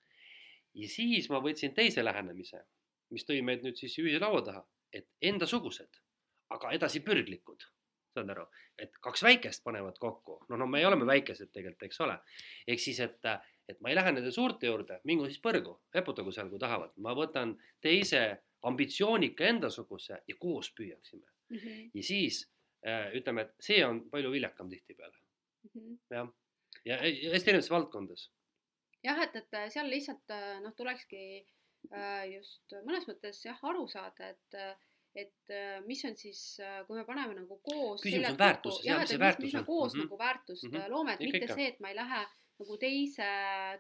Ja siis ma võtsin teise lähenemise, mis tõi meid nüüd siis ühise laua taha, et endasugused, aga edasipürglikud. saad aru, et kaks väikest panevad kokku, no no me oleme väikesed tegelikult, eks ole. ehk siis, et, et ma ei lähe nende suurte juurde, mingu siis põrgu, reputagu seal, kui tahavad, ma võtan teise ambitsioonika endasuguse ja koos püüaksime. Mhm, ja siis äh, ütleme, et see on palju viljakam tihtipeale mhm. jah, ja ja hästi erinevates valdkondades. jah, et, et seal lihtsalt äh, noh, tulekski äh, just mõnes mõttes jah, aru saada, et, et äh, mis on siis, kui me paneme nagu koos. Küsimus on väärtustes, jah, mis see väärtus on. koos Mhm. nagu väärtust mm -hmm. loome, et Ikka, mitte ikka. see, et ma ei lähe nagu teise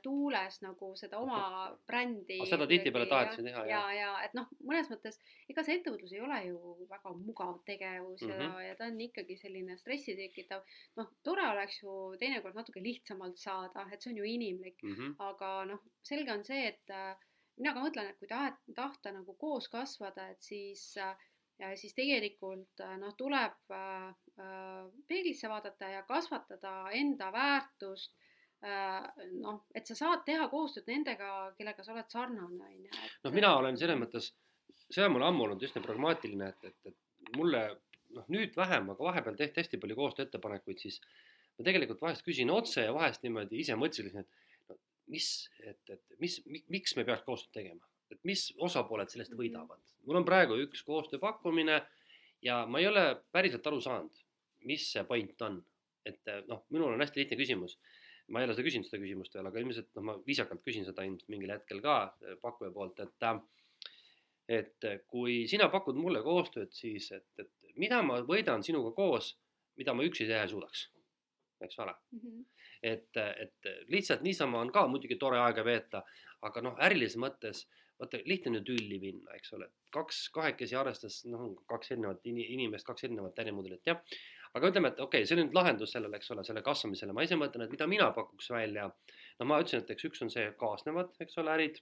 tuules nagu seda oma brändi. Seda tihtipeale tahetakse teha, ja, ja et noh, mõnes mõttes ega see ettevõtlus ei ole ju väga mugav tegevus mm -hmm. ja Mhm., ja ta on ikkagi selline stressi tekitav. noh, tore oleks ju teinekord natuke lihtsamalt saada, et see on ju inimlik, Mhm. aga noh, selge on see, et äh, mina ka mõtlen, et kui tahet, tahta nagu koos kasvada, et siis äh, ja siis tegelikult äh, noh, tuleb äh, äh, peeglisse vaadata ja kasvatada enda väärtust. noh, et sa saad teha koostööd nendega, kellega sa oled sarnane, on ju. noh, mina olen selles mõttes, see on mul ammu olnud üsna pragmaatiline, et, et, et mulle noh, nüüd vähem, aga vahepeal tehti hästi palju koostööettepanekuid, siis ma tegelikult vahest küsin otse ja vahest niimoodi ise mõtlesin, et no, mis, et, et mis, miks me peaks koostööd tegema, et mis osapooled sellest Mhm. võidavad. mul on praegu üks koostööpakkumine ja ma ei ole päriselt aru saanud, mis see point on. et noh, minul on hästi lihtne küsimus. Ma ei ole seda küsinud, seda küsimust veel, aga ilmselt noh, ma viisakalt küsin seda ilmselt mingil hetkel ka eh, pakkuja poolt, et äh, et kui sina pakud mulle koostööd, siis et, et mida ma võidan sinuga koos, mida ma üksi teha ei suudaks, eks ole Mhm. et, et lihtsalt niisama on ka muidugi tore aega veeta, aga noh, ärilises mõttes vaata lihtne on ju tülli minna, eks ole, kaks kahekesi arvestades noh, kaks erinevat ini, inimest, kaks erinevat ärimudelit jah. Aga ütleme, et okei okay,, see on nüüd lahendus sellele, eks ole, selle kasvamisele, ma ise mõtlen, et mida mina pakuks välja. no ma ütlesin, et eks üks on see kaasnevad, eks ole, ärid,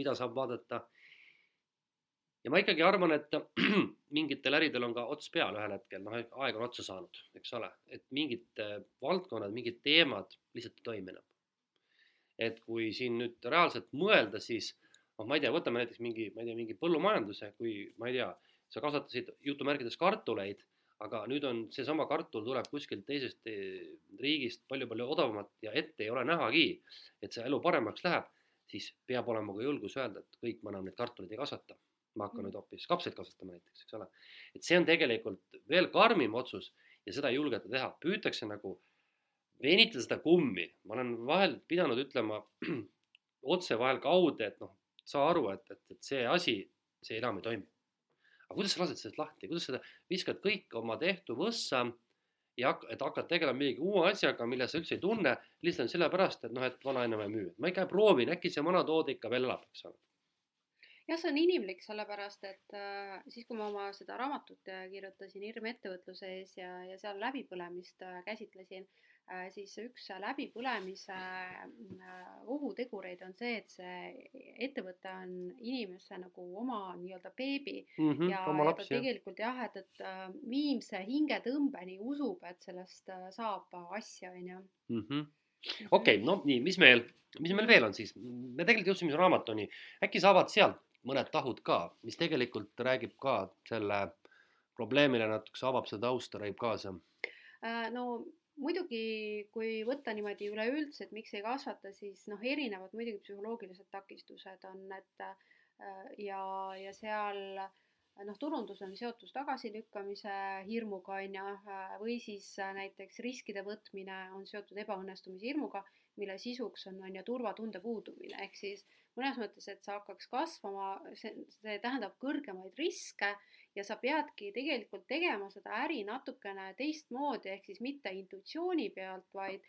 mida saab vaadata. ja ma ikkagi arvan, et mingitel äridel on ka ots peal ühel hetkel, noh, aeg on otsa saanud, eks ole, et mingid äh, valdkonnad, mingid teemad lihtsalt ei toimi enam. et kui siin nüüd reaalselt mõelda, siis noh, ma ei tea, võtame näiteks mingi, ma ei tea, mingi põllumajanduse, kui ma ei tea, sa kasvatasid jutumärkides kartuleid, aga nüüd on seesama kartul tuleb kuskilt teisest eh, riigist palju-palju odavamalt ja ette ei ole nähagi, et see elu paremaks läheb, siis peab olema ka julgus öelda, et kõik, ma enam neid kartuleid ei kasvata. ma hakkan nüüd hoopis kapsaid kasvatama näiteks, eks ole. et see on tegelikult veel karmim otsus ja seda ei julgeta teha, püütakse nagu venitada seda kummi, ma olen vahel pidanud ütlema otse vahel kaude, et noh, saa aru, et, et, et see asi, see enam ei toimi. Aga kuidas sa lased sellest lahti, kuidas sa viskad kõik oma tehtu võssa ja hak-, et hakkad tegelema mingi uue asjaga, mille sa üldse ei tunne, lihtsalt sellepärast, et noh, et vana enam ei müü. ma ikka proovin, äkki see vana toode ikka veel elab, eks ole. jah, see on inimlik, sellepärast et äh, siis, kui ma oma seda raamatut äh, kirjutasin Hirm ettevõtluse ees ja, ja seal läbipõlemist äh, käsitlesin äh,, siis üks läbipõlemise äh, ohutegureid on see, et see ettevõte on inimese nagu oma nii-öelda beebi mm. -hmm, ja, ja ta tegelikult jah, et, et äh, viimse hingetõmbeni usub, et sellest äh, saab asja, onju. Mhm. okei, no nii, mis meil, mis meil veel on siis? me tegelikult jõudsime raamatuni, äkki sa avad sealt mõned tahud ka, mis tegelikult räägib ka selle probleemile natukese avab seda tausta, räägib kaasa. Äh, no muidugi, kui võtta niimoodi üleüldse, et miks ei kasvata, siis noh, erinevad muidugi psühholoogilised takistused on, et äh, ja, ja seal noh, turundus on seotud tagasilükkamise hirmuga, on ju, või siis äh, näiteks riskide võtmine on seotud ebaõnnestumise hirmuga, mille sisuks on, on ju turvatunde puudumine, ehk siis mõnes mõttes, et sa hakkaks kasvama, see, see tähendab kõrgemaid riske ja sa peadki tegelikult tegema seda äri natukene teistmoodi, ehk siis mitte intuitsiooni pealt, vaid,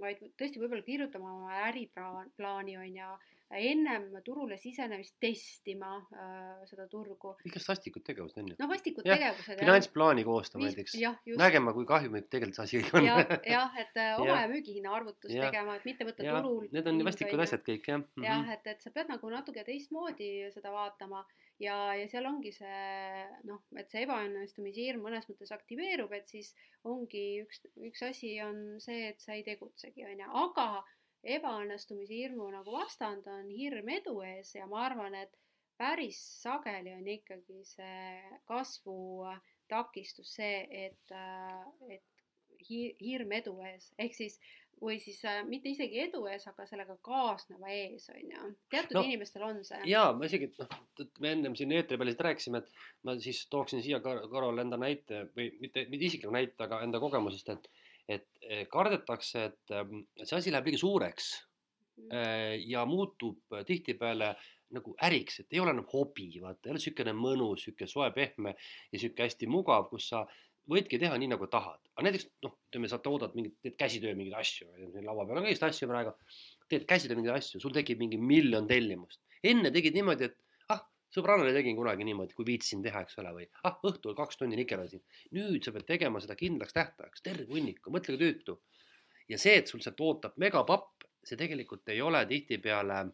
vaid tõesti võib-olla kirjutama oma äriplaani, on ju, ennem turule sisenemist testima äh, seda turgu. millest vastikud tegevused on ju? noh, vastikud Jah, tegevused. finantsplaani koostama näiteks, jah, nägema, kui kahjumlik tegelikult see asi on. jah, jah, et äh, oma Jah. ja müügihinna arvutust Jah. tegema, et mitte võtta jah, turul. need on vastikud asjad kõik jah mm. jah, -hmm. et, et sa pead nagu natuke teistmoodi seda vaatama ja, ja seal ongi see noh, et see ebaõnnestumise hirm mõnes mõttes aktiveerub, et siis ongi üks, üks asi on see, et sa ei tegutsegi, on ju, aga ebaõnnestumise hirmu nagu vastand on hirm edu ees ja ma arvan, et päris sageli on ikkagi see kasvu takistus see, et, et hi- hirm edu ees, ehk siis või siis äh, mitte isegi edu ees, aga sellega kaasneva ees, on ju. teatud No, inimestel on see. ja ma isegi noh, et me ennem siin eetri peal lihtsalt rääkisime, et ma siis tooksin siia kar- kõrvale enda näite või mitte, mitte isikliku näite, aga enda kogemusest, et et eh, kardetakse, et ähm, see asi läheb liiga suureks eh, ja muutub tihtipeale nagu äriks, et ei ole enam hobi, vaata, ei ole niisugune mõnus, niisugune soe, pehme ja niisugune hästi mugav, kus sa võidki teha nii, nagu tahad. aga näiteks noh, ütleme, sa toodad mingit, teed käsitöö mingeid asju, laua peal on kõigist asju praegu, teed käsitöö mingeid asju, sul tekib mingi miljon tellimust. enne tegid niimoodi, et sõbrannale tegin kunagi niimoodi, kui viitsisin teha, eks ole, või ah, õhtul kaks tundi nikerdasin. nüüd sa pead tegema seda kindlaks tähtajaks, terve hunniku, mõtle kui tüütu. ja see, et sul sealt ootab megapapp, see tegelikult ei ole tihtipeale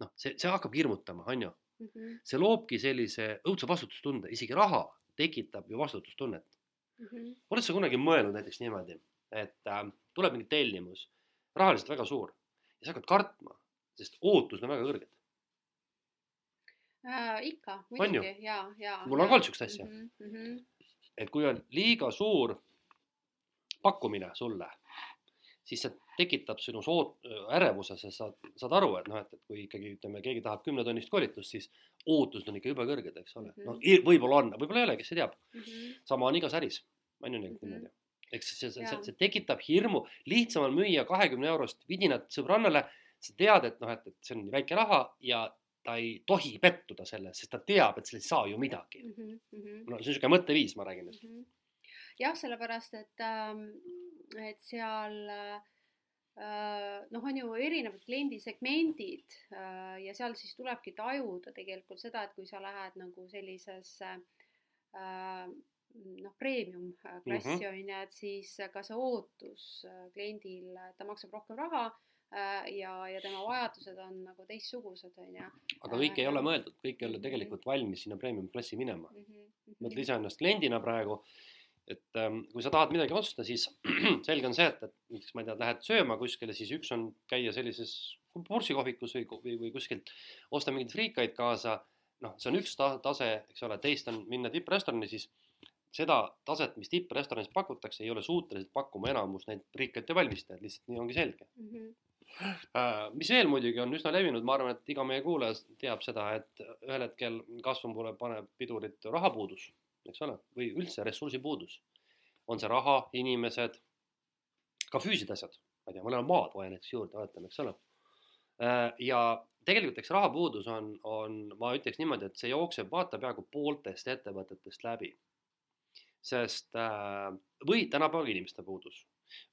noh, see, see hakkab hirmutama, on ju. mm. -hmm. see loobki sellise õudse vastutustunde, isegi raha tekitab ju vastutustunnet. Mm -hmm. oled sa kunagi mõelnud näiteks niimoodi, et äh, tuleb mingi tellimus, rahaliselt väga suur ja sa hakkad kartma, sest ootused on väga kõrged. Äh, ikka, muidugi ja, ja. Mul on ka olnud siukest asja. mm. -hmm. et kui on liiga suur pakkumine sulle, siis sa tekitab sinus oot-, ärevuse, sest sa saad aru, et noh, et, et kui ikkagi ütleme, keegi tahab kümnetonnist koolitust, siis ootused on ikka jube kõrged, eks ole mm -hmm.. noh, võib-olla on, võib-olla ei ole, kes see teab mm. -hmm. sama on igas äris, on ju niimoodi mm -hmm. eks see, see, see, see tekitab hirmu, lihtsam on müüa kahekümne eurost vidinat sõbrannale, sa tead, et noh, et, et see on väike raha ja ta ei tohi pettuda selles, sest ta teab, et sellest ei saa ju midagi mm. -hmm. no see on niisugune mõtteviis, ma räägin mm. -hmm. jah, sellepärast et, ähm, et seal äh, Äh, noh, on ju erinevad kliendisegmendid äh, ja seal siis tulebki tajuda tegelikult seda, et kui sa lähed nagu sellisesse äh, noh, premium klassi -hmm. on ju, et siis ka see ootus kliendil, ta maksab rohkem raha ja, ja tema vajadused on nagu teistsugused, on ju. aga kõik ei ole mõeldud, kõik ei ole tegelikult valmis sinna premium klassi minema mm. -hmm. mõtle iseennast kliendina praegu et ähm, kui sa tahad midagi osta, siis selge on see, et, et näiteks ma ei tea, lähed sööma kuskile, siis üks on käia sellises bursikohvikus või, või, või kuskilt osta mingeid friikaid kaasa. noh, see on üks ta tase, eks ole, teist on minna tipprestorani, siis seda taset, mis tipprestoranis pakutakse, ei ole suutelised pakkuma enamus neid friikate valmistajad, lihtsalt nii ongi selge mm. -hmm. Uh, mis veel muidugi on üsna levinud, ma arvan, et iga meie kuulaja teab seda, et ühel hetkel kasvumule paneb pidurit rahapuudus eks ole, või üldse ressursipuudus. on see raha, inimesed, ka füüsilised asjad, ma ei tea, ma olen maad vaja näiteks juurde, vaatan, eks ole. Äh, ja tegelikult eks rahapuudus on, on, ma ütleks niimoodi, et see jookseb vaata peaaegu pooltest ettevõtetest läbi. sest äh, või tänapäeval inimeste puudus.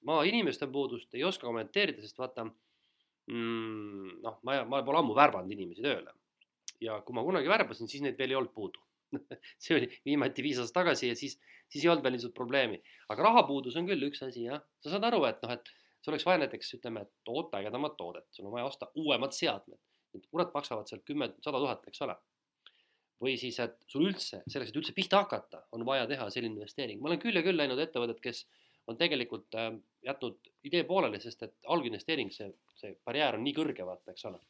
Ma inimeste puudust ei oska kommenteerida, sest vaata mm, noh, ma, ma pole ammu värvanud inimesi tööle. Ja kui ma kunagi värbasin, siis neid veel ei olnud puudu. See oli viimati viis aastat tagasi ja siis, siis ei olnud veel niisugust probleemi. aga rahapuudus on küll üks asi jah, sa saad aru, et noh, et sul oleks vaja näiteks ütleme, toota ägedamat toodet, sul on vaja osta uuemad seadmed, need kurat maksavad seal kümme, sada tuhat, eks ole. või siis, et sul üldse, selleks, et üldse pihta hakata, on vaja teha selline investeering, ma olen küll ja küll näinud ettevõtted, kes on tegelikult äh, jätnud idee pooleli, sest et alginvesteering, see, see barjäär on nii kõrge, vaata, eks ole.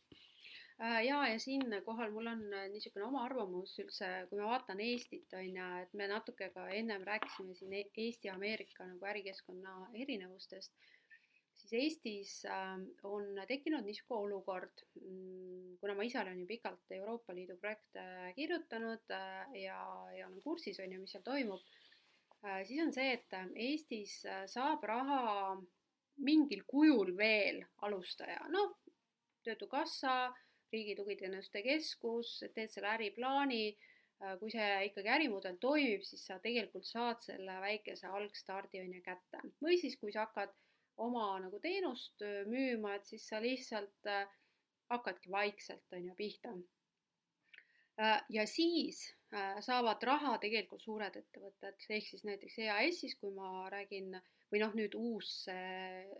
Äh, ja, ja siinkohal mul on äh, niisugune oma arvamus üldse, kui ma vaatan Eestit, on ju, et me natuke ka ennem rääkisime siin e-, Eesti-Ameerika nagu ärikeskkonna erinevustest, siis Eestis on tekkinud niisugune olukord, mm, kuna ma ise olen ju pikalt Euroopa Liidu projekte kirjutanud ja, ja olen kursis, on ju, mis seal toimub, siis on see, et Eestis saab raha mingil kujul veel alustaja, noh, Töötukassa Riigi Tugiteenuste Keskus, teed selle äriplaani, äh, kui see ikkagi ärimudel toimib, siis sa tegelikult saad selle väikese algstardi on ju kätte. või siis, kui sa hakkad oma nagu teenust äh, müüma, et siis sa lihtsalt äh, hakkadki vaikselt on ju pihta. ja siis saavad raha tegelikult suured ettevõtted, ehk siis näiteks EAS-is, kui ma räägin, või noh, nüüd uus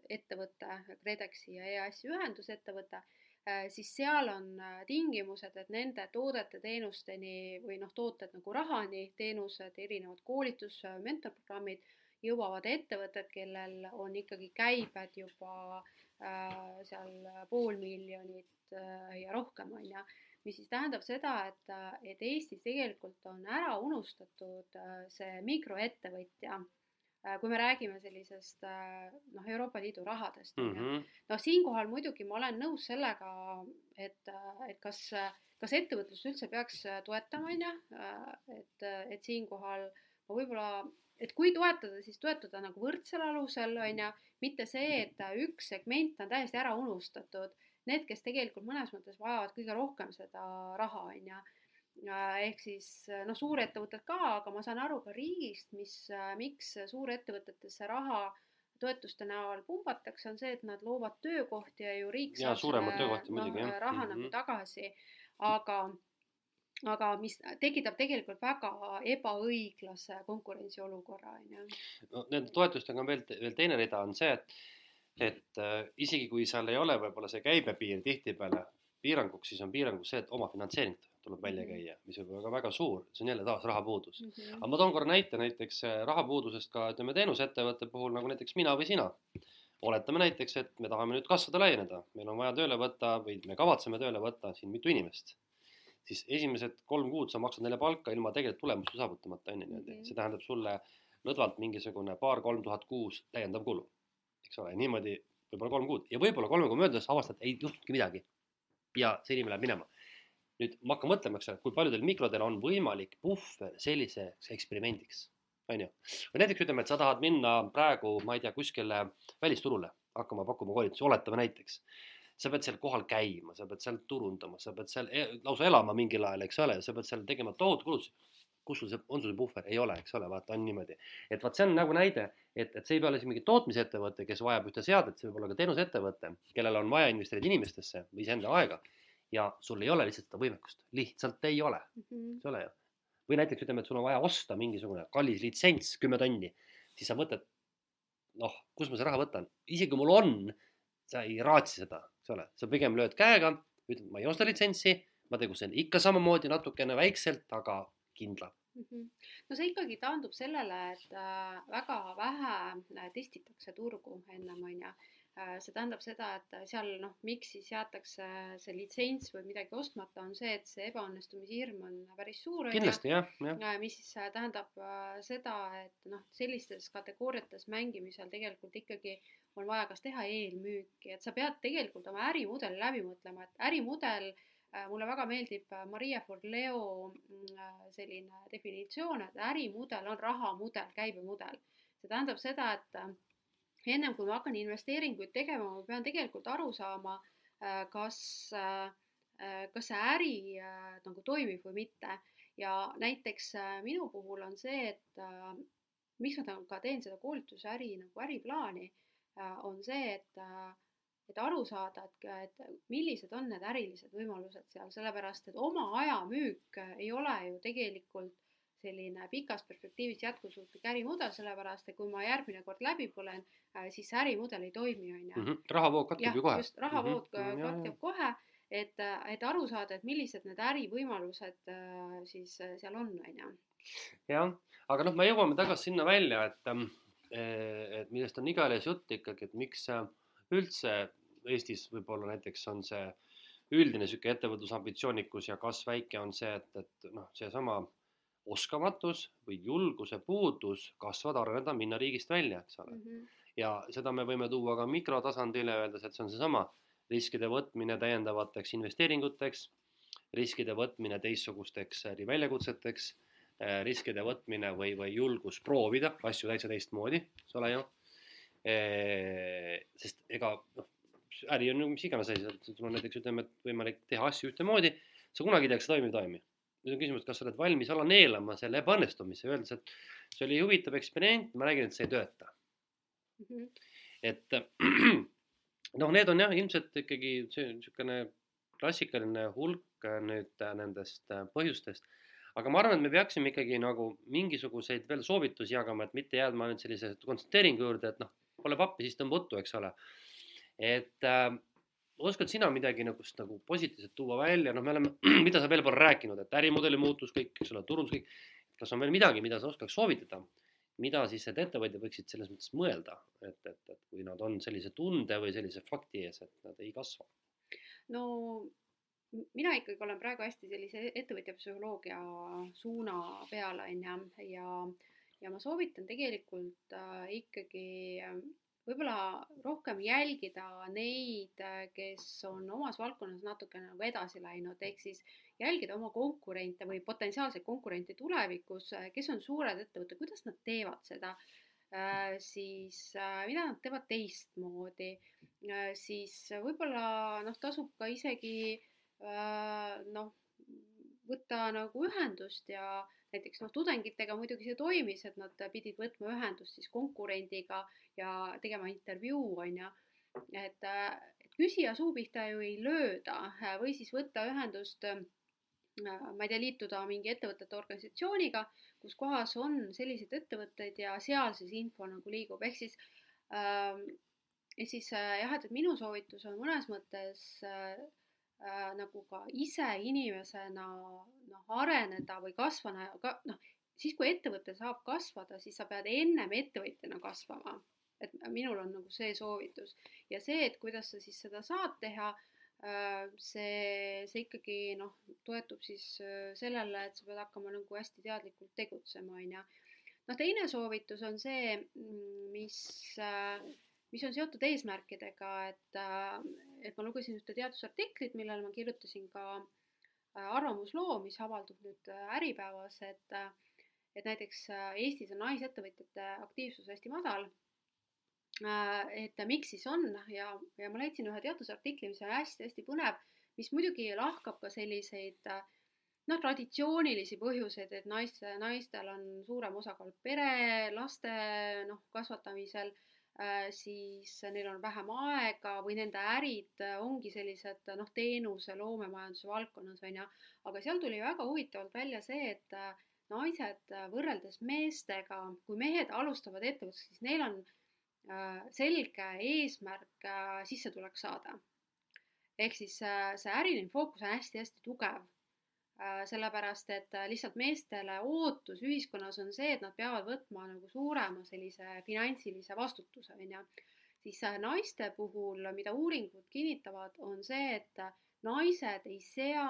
ettevõte, KredExi ja EAS-i ühendusettevõte Äh, siis seal on äh, tingimused, et nende toodete, teenusteni või noh, tooted nagu rahani, teenused, erinevad koolitus, mentorprogrammid jõuavad ettevõtted, kellel on ikkagi käibed juba äh, seal pool miljonit äh, ja rohkem, on ju. Mis siis tähendab seda, et, et Eestis tegelikult on ära unustatud äh, see mikroettevõtja. Äh, kui me räägime sellisest äh, noh, Euroopa Liidu rahadest mm, -hmm. noh, siinkohal muidugi ma olen nõus sellega, et, et kas, kas ettevõtlust üldse peaks toetama, on ju, et, et siinkohal ma võib-olla, et kui toetada, siis toetada nagu võrdsel alusel, on ju, mitte see, et üks segment on täiesti ära unustatud, need, kes tegelikult mõnes mõttes vajavad kõige rohkem seda raha, on ju ehk siis noh, suurettevõtted ka, aga ma saan aru ka riigist, mis, miks suurettevõtetesse raha toetuste näol pumbatakse, on see, et nad loovad töökohti ja ju riik ja, saab selle no, raha mm -hmm. nagu tagasi, aga aga mis tekitab tegelikult väga ebaõiglase konkurentsiolukorra, on ju. no nende toetustega on veel, veel teine rida on see, et, et äh, isegi kui seal ei ole võib-olla see käibepiir tihtipeale piiranguks, siis on piiranguks see, et omafinantseering tuleb välja mhm. käia, mis võib olla ka väga suur, see on jälle taas rahapuudus mm. -hmm. aga ma toon korra näite näiteks äh, rahapuudusest ka ütleme teenusettevõtte puhul nagu näiteks mina või sina. oletame näiteks, et me tahame nüüd kasvada, laieneda, meil on vaja tööle võtta või me kavatseme tööle võtta siin mitu inimest. siis esimesed kolm kuud sa maksad neile palka ilma tegelikult tulemuste saavutamata on ju -hmm. see tähendab sulle lõdvalt mingisugune paar-kolm tuhat kuus täiendav kulu. Eks ole, niimoodi võib-olla kolm kuud ja võib-olla kolme kuu möödudes avastad, ei juhtunudki midagi. ja see inimene läheb minema. nüüd ma hakkan mõtlema, eks ole, kui paljudel mikrodel on võimalik puhver selliseks eksperimendiks, on ju. või näiteks ütleme, et sa tahad minna praegu, ma ei tea, kuskile välisturule hakkama pakkuma koolitusi, oletame näiteks sa pead seal kohal käima, sa pead seal turundama, sa pead seal e lausa elama mingil ajal, eks ole, sa pead seal tegema tohutu kulutusi. Kus sul see, on sul see puhver, ei ole, eks ole, vaata on niimoodi. et vot see on nagu näide, et, et see ei pea olema mingi tootmisettevõte, kes vajab ühte seadet, see võib olla ka teenusettevõte, kellel on vaja investeerida inimestesse või iseenda aega. ja sul ei ole lihtsalt seda võimekust, lihtsalt ei ole mm, -hmm. eks ole ju. või näiteks ütleme, et sul on vaja osta mingisugune kallis litsents, kümme tonni, siis sa mõtled, noh, kust ma selle raha võtan, isegi kui mul on, sa ei raatsi seda eks ole, sa pigem lööd käega, ütled, ma ei osta litsentsi, ma tegutsen ikka samamoodi natukene väikselt, aga kindlalt mm. -hmm. no see ikkagi taandub sellele, et äh, väga vähe äh, testitakse turgu ennem onju Äh, see tähendab seda, et seal noh, miks siis jäetakse see litsents või midagi ostmata, on see, et see ebaõnnestumishirm on päris suur. kindlasti jah, jah. Mis siis äh, tähendab seda, et noh, sellistes kategooriates mängimisel tegelikult ikkagi on vaja kas teha eelmüüki, et sa pead tegelikult oma ärimudeli läbi mõtlema, et ärimudel mulle väga meeldib Maria Forleo mm, selline definitsioon, et ärimudel on rahamudel, käibemudel. see tähendab seda, et ennem kui ma hakkan investeeringuid tegema, ma pean tegelikult aru saama, äh, kas, äh, äh, kas see äri nagu toimib või mitte. ja näiteks minu puhul on see, et miks ma ka teen seda koolituse äri nagu äriplaani, on see, et et aru saada, et, et millised on need ärilised võimalused seal, sellepärast et oma aja müük ei ole ju tegelikult selline pikas perspektiivis jätkusuutlik ärimudel, sellepärast et kui ma järgmine kord läbi põlen, äh, siis see ärimudel ei toimi, on ju. Mhm, rahavoog katkeb ju kohe. just, rahavoog mm -hmm. katkeb kohe, et, et aru saada, et millised need ärivõimalused äh, siis seal on, on ju. jah, aga noh, me jõuame tagasi sinna välja, et, ähm, et millest on igales jutt ikkagi, et miks üldse Eestis võib-olla näiteks on see üldine sihuke ettevõtlusambitsioonikus ja kasv väike on see, et, et noh, seesama oskamatus või julguse puudus kasvada, areneda, minna riigist välja, eks ole mm. -hmm. ja seda me võime tuua ka mikrotasandile, öeldes, et see on seesama riskide võtmine täiendavateks investeeringuteks, riskide võtmine teistsugusteks äriväljakutseteks, äh, riskide võtmine või, või julgus proovida asju täitsa teistmoodi, eks ole ju. Äh, sest ega noh, äri on ju mis iganes asi, sul on näiteks ütleme, et võimalik teha asju ühtemoodi, sa kunagi ei tea, kas see toimib või ei toimi nüüd on küsimus, kas sa oled valmis alla neelama selle ebaõnnestumise, öeldes, et see oli huvitav eksperiment, ma nägin, et see ei tööta mm. -hmm. et noh, need on jah, ilmselt ikkagi niisugune klassikaline hulk nüüd nendest põhjustest. aga ma arvan, et me peaksime ikkagi nagu mingisuguseid veel soovitusi jagama, et mitte jääma nüüd sellise konstateeringu juurde, et noh, pole pappi, siis tõmba uttu, eks ole. et äh, oskad sina midagi nagu, nagu positiivset tuua välja, noh, me oleme, mida sa veel pole rääkinud, et ärimudeli muutus kõik, eks ole, turundus kõik. kas on veel midagi, mida sa oskaks soovitada, mida siis need ettevõtjad võiksid selles mõttes mõelda, et, et, et kui nad on sellise tunde või sellise fakti ees, et nad ei kasva? no mina ikkagi olen praegu hästi sellise ettevõtja psühholoogia suuna peal on ju, ja, ja ma soovitan tegelikult äh, ikkagi äh, võib-olla rohkem jälgida neid, kes on omas valdkonnas natukene nagu edasi läinud, ehk siis jälgida oma konkurente või potentsiaalseid konkurente tulevikus, kes on suured ettevõtted, kuidas nad teevad seda äh,, siis äh, mida nad teevad teistmoodi. Äh,, siis võib-olla noh, tasub ka isegi äh, noh, võtta nagu ühendust ja näiteks noh, tudengitega muidugi see toimis, et nad pidid võtma ühendust siis konkurendiga ja tegema intervjuu, on ju. et, et küsija suu pihta ju ei lööda või siis võtta ühendust ma ei tea, liituda mingi ettevõtete organisatsiooniga, kus kohas on selliseid ettevõtteid ja seal siis info nagu liigub, ehk siis äh,, ehk siis äh, jah, et, et minu soovitus on mõnes mõttes äh, äh, nagu ka ise inimesena noh, areneda või kasvana ka noh, siis kui ettevõte saab kasvada, siis sa pead ennem ettevõtjana kasvama. et minul on nagu see soovitus ja see, et kuidas sa siis seda saad teha äh,, see, see ikkagi noh, toetub siis äh, sellele, et sa pead hakkama nagu hästi teadlikult tegutsema, on ju. noh, teine soovitus on see, mm, mis äh, mis on seotud eesmärkidega, et, et ma lugesin ühte teadusartiklit, millele ma kirjutasin ka arvamusloo, mis avaldub nüüd Äripäevas, et, et näiteks Eestis on naisettevõtjate aktiivsus hästi madal. Et miks siis on? Ja, ja ma leidsin ühe teadusartikli, mis on hästi-hästi põnev, mis muidugi lahkab ka selliseid noh, traditsioonilisi põhjuseid, et naiste, naistel on suurem osakaal pere, laste noh, kasvatamisel. äh,, siis neil on vähem aega või nende ärid ongi sellised noh, teenuse, loomemajanduse valdkonnas on ju, aga seal tuli väga huvitavalt välja see, et naised võrreldes meestega, kui mehed alustavad ettevõtlust, siis neil on Äh, selge eesmärk äh, sissetulek saada. ehk siis äh, see äriline fookus on hästi-hästi tugev. Sellepärast, et lihtsalt meestele ootus ühiskonnas on see, et nad peavad võtma nagu suurema sellise finantsilise vastutuse, on ju. siis naiste puhul, mida uuringud kinnitavad, on see, et naised ei sea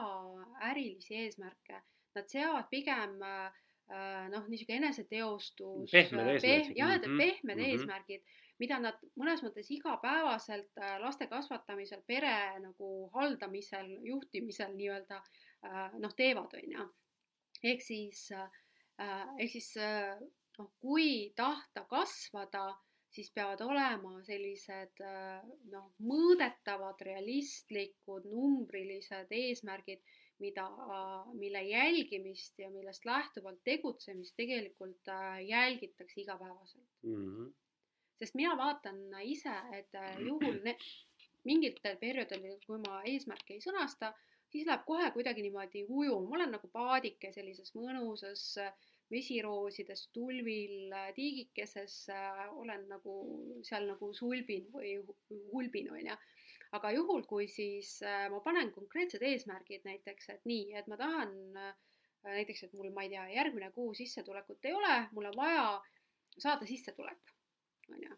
ärilisi eesmärke, nad seavad pigem noh, niisugune eneseteostus. pehmed eesmärgid. jah, et pehmed mm -hmm. eesmärgid mida nad mõnes mõttes igapäevaselt äh, laste kasvatamisel, pere nagu haldamisel, juhtimisel nii-öelda äh, noh, teevad, on ju. ehk siis, äh, ehk siis noh, kui tahta kasvada, siis peavad olema sellised noh, mõõdetavad, realistlikud, numbrilised eesmärgid, mida, mille jälgimist ja millest lähtuvalt tegutsemist tegelikult jälgitakse igapäevaselt mm. -hmm sest mina vaatan ise, et äh, juhul ne, mingitel perioodidel, kui ma eesmärke ei sõnasta, siis läheb kohe kuidagi niimoodi ujuma, ma olen nagu paadike sellises mõnusas vesiroosides äh, tulvil äh, tiigikeses, olen nagu seal nagu sulbin või hulbin, on ju. aga juhul, kui siis ma panen konkreetsed eesmärgid näiteks, et nii, et ma tahan näiteks, et mul, ma ei tea, järgmine kuu sissetulekut ei ole, mul on vaja saada sissetulek on ju.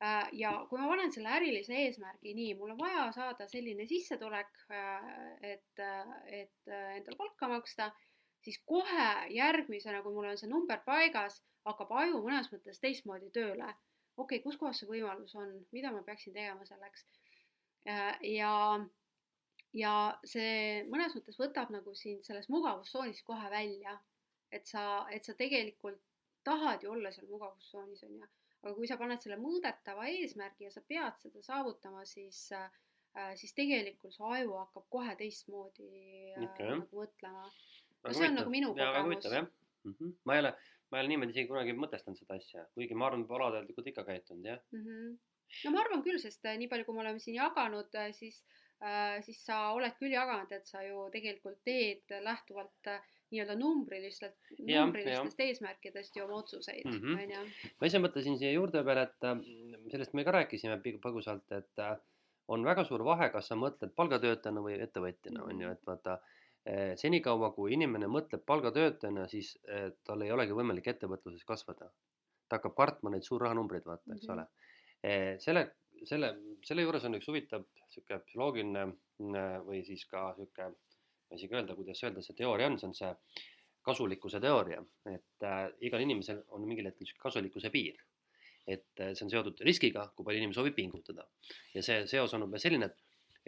Äh, ja kui ma panen selle ärilise eesmärgi, nii, mul on vaja saada selline sissetulek, äh, et, et endale palka maksta, siis kohe järgmisena, kui mul on see number paigas, hakkab aju mõnes mõttes teistmoodi tööle. okei okay,, kus kohas see võimalus on, mida ma peaksin tegema selleks? Äh, ja, ja see mõnes mõttes võtab nagu sind sellest mugavustsoonis kohe välja, et sa, et sa tegelikult tahad ju olla seal mugavustsoonis, on ju aga kui sa paned selle mõõdetava eesmärgi ja sa pead seda saavutama, siis äh, siis tegelikult su aju hakkab kohe teistmoodi äh, okay. nagu mõtlema. no see on nagu minu kogemus. Mm -hmm. ma ei ole, ma ei ole niimoodi isegi kunagi mõtestanud seda asja, kuigi ma arvan, alateadlikult ikka käitunud jah mm. -hmm. no ma arvan küll, sest äh, nii palju, kui me oleme siin jaganud, äh, siis äh,, siis sa oled küll jaganud, et sa ju tegelikult teed lähtuvalt äh, nii-öelda numbrilistelt, numbrilistest eesmärkidest ju oma otsuseid, mhm. on ju. ma ise mõtlesin siia juurde veel, et äh, sellest me ka rääkisime põgusalt, et äh, on väga suur vahe, kas sa mõtled palgatöötajana või ettevõtjana, on ju, mhm. et vaata äh, senikaua, kui inimene mõtleb palgatöötajana, siis tal ei olegi võimalik ettevõtluses kasvada. ta hakkab kartma neid suurrahanumbreid, vaata, eks mm -hmm. ole. selle, selle, selle juures on üks huvitav sihuke psühholoogiline või siis ka sihuke ma isegi öelda, kuidas öelda, see teooria on, see on see kasulikkuse teooria, et äh, igal inimesel on mingil hetkel niisugune kasulikkuse piir. et äh, see on seotud riskiga, kui palju inimene soovib pingutada ja see seos on umbes selline, et,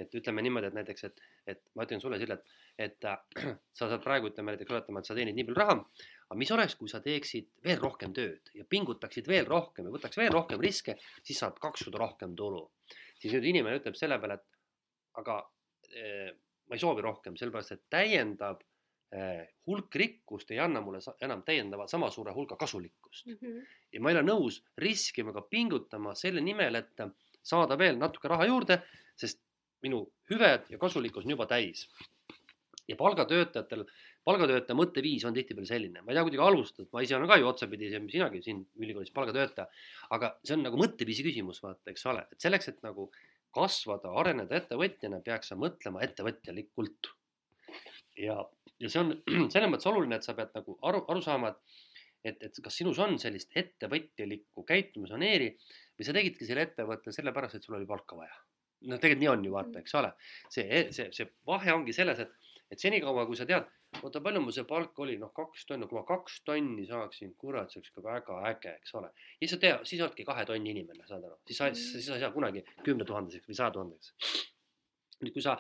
et ütleme niimoodi, et näiteks, et, et ma ütlen sulle, Sille, et, et äh, sa saad praegu ütleme näiteks oletama, et sa teenid nii palju raha, aga mis oleks, kui sa teeksid veel rohkem tööd ja pingutaksid veel rohkem ja võtaks veel rohkem riske, siis saad kaks korda rohkem tulu. siis nüüd inimene ütleb selle peale, et aga eh, ma ei soovi rohkem, sellepärast et täiendav eh, hulk rikkust ei anna mulle enam täiendava sama suure hulga kasulikkust mm. -hmm. ja ma ei ole nõus riskima ega pingutama selle nimel, et saada veel natuke raha juurde, sest minu hüved ja kasulikkus on juba täis. ja palgatöötajatel, palgatöötaja mõtteviis on tihtipeale selline, ma ei tea, kuidagi alustada, ma ise olen ka ju otsapidi, sinagi siin ülikoolis palgatöötaja, aga see on nagu mõtteviisi küsimus, vaata, eks ole, et selleks, et nagu kasvada, areneda ettevõtjana, peaks sa mõtlema ettevõtjalikult. ja, ja see on selles mõttes oluline, et sa pead nagu aru, aru saama, et, et kas sinus on sellist ettevõtjalikku käitumismaneeri või sa tegidki selle ettevõtte sellepärast, et sul oli palka vaja. no tegelikult nii on ju vaata, eks ole. see, see, see vahe ongi selles, et, et senikaua, kui sa tead, oota, palju mul see palk oli, noh, kaks tonni, kui ma kaks tonni saaksin, kurat, see oleks ikka väga äge, eks ole. ja siis sa tead, siis oledki kahe tonni inimene, saad aru, siis sa mm., siis sa ei saa kunagi kümnetuhandeseks või sajatuhandeseks. nüüd, kui sa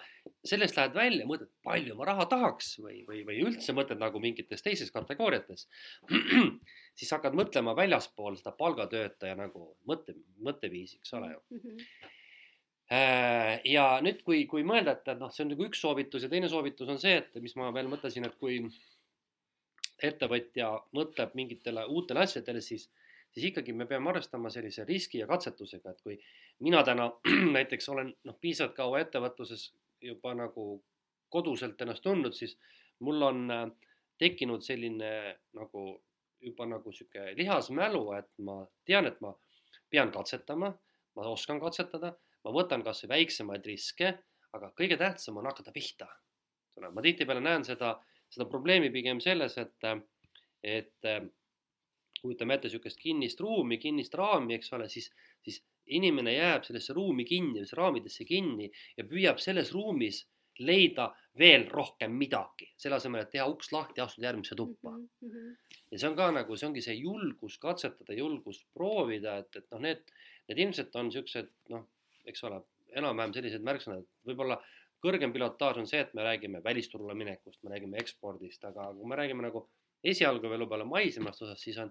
sellest lähed välja, mõtled, palju ma raha tahaks või, või, või üldse mõtled nagu mingites teistes kategooriates, siis hakkad mõtlema väljaspool seda palgatöötaja nagu mõtte, mõtteviisi, eks ole ju mm. -hmm ja nüüd, kui, kui mõelda, et, et noh, see on nagu üks soovitus ja teine soovitus on see, et mis ma veel mõtlesin, et kui ettevõtja mõtleb mingitele uutele asjadele, siis, siis ikkagi me peame arvestama sellise riski ja katsetusega, et kui mina täna näiteks olen noh, piisavalt kaua ettevõtluses juba nagu koduselt ennast tundnud, siis mul on tekkinud selline nagu juba nagu sihuke lihasmälu, et ma tean, et ma pean katsetama, ma oskan katsetada ma võtan kas või väiksemaid riske, aga kõige tähtsam on hakata pihta. ma tihtipeale näen seda, seda probleemi pigem selles, et, et kujutame ette niisugust kinnist ruumi, kinnist raami, eks ole, siis, siis inimene jääb sellesse ruumi kinni, raamidesse kinni ja püüab selles ruumis leida veel rohkem midagi, selle asemel, et teha uks lahti astuda järgmisse tuppa mm. -hmm. ja see on ka nagu, see ongi see julgus katsetada, julgus proovida, et, et noh, need, need ilmselt on niisugused noh, eks ole, enam-vähem sellised märksõnad, võib-olla kõrgem pilotaaž on see, et me räägime välisturule minekust, me räägime ekspordist, aga kui me räägime nagu esialgu veel võib-olla maisemast osast, siis on,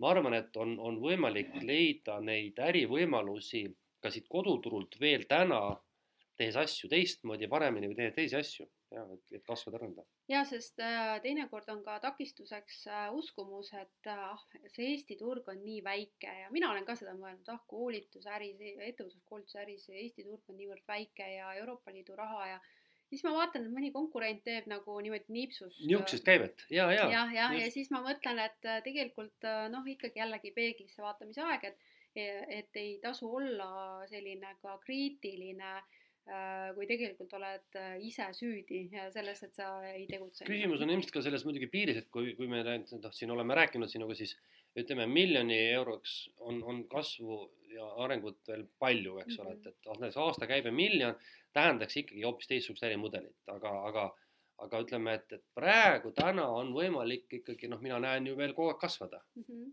ma arvan, et on, on võimalik leida neid ärivõimalusi ka siit koduturult veel täna, tehes asju teistmoodi paremini või tehes teisi asju ja et, et kasvada, areneda. ja sest äh, teinekord on ka takistuseks äh, uskumus, et ah, see Eesti turg on nii väike ja mina olen ka seda mõelnud, ah koolitusäris, ettevõtluskoolitusäris Eesti turg on niivõrd väike ja Euroopa Liidu raha ja siis ma vaatan, et mõni konkurent teeb nagu niimoodi nipsust. niisugust käivet ja, ja. jah, jah, ja siis ma mõtlen, et äh, tegelikult noh, ikkagi jällegi peeglisse vaatamise aeg, et et ei tasu olla selline ka kriitiline äh, Äh, kui tegelikult oled äh, ise süüdi selles, et sa ei tegutse. küsimus on ilmselt ka selles muidugi piiris, et kui, kui me noh, siin oleme rääkinud sinuga, siis ütleme, miljoni euroks on, on kasvu ja arengut veel palju, eks mm -hmm. ole, et, et näiteks aastakäibe miljon tähendaks ikkagi hoopis teistsugust ärimudelit, aga, aga aga ütleme, et, et praegu täna on võimalik ikkagi noh, mina näen ju veel kogu aeg kasvada mm. -hmm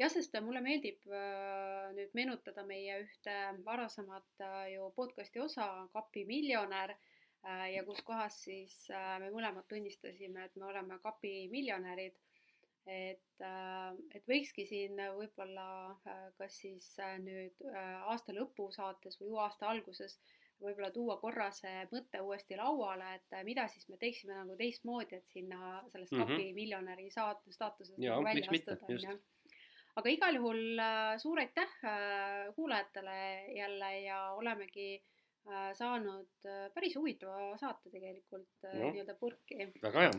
jah, sest mulle meeldib äh, nüüd meenutada meie ühte varasemat äh, ju podcast'i osa, Kapi miljonär äh, ja kus kohas siis me mõlemad tunnistasime, et me oleme kapi miljonärid. et, et võikski siin võib-olla kas siis nüüd aasta lõpu saates või uue aasta alguses võib-olla tuua korra see mõte uuesti lauale, et mida siis me teeksime nagu teistmoodi, et sinna sellest kapi mm -hmm. miljonäri saat-, staatusest nagu välja astuda, on ju aga igal juhul äh, suur aitäh äh, kuulajatele jälle ja olemegi äh, saanud päris huvitava saate tegelikult no, nii-öelda purki. väga hea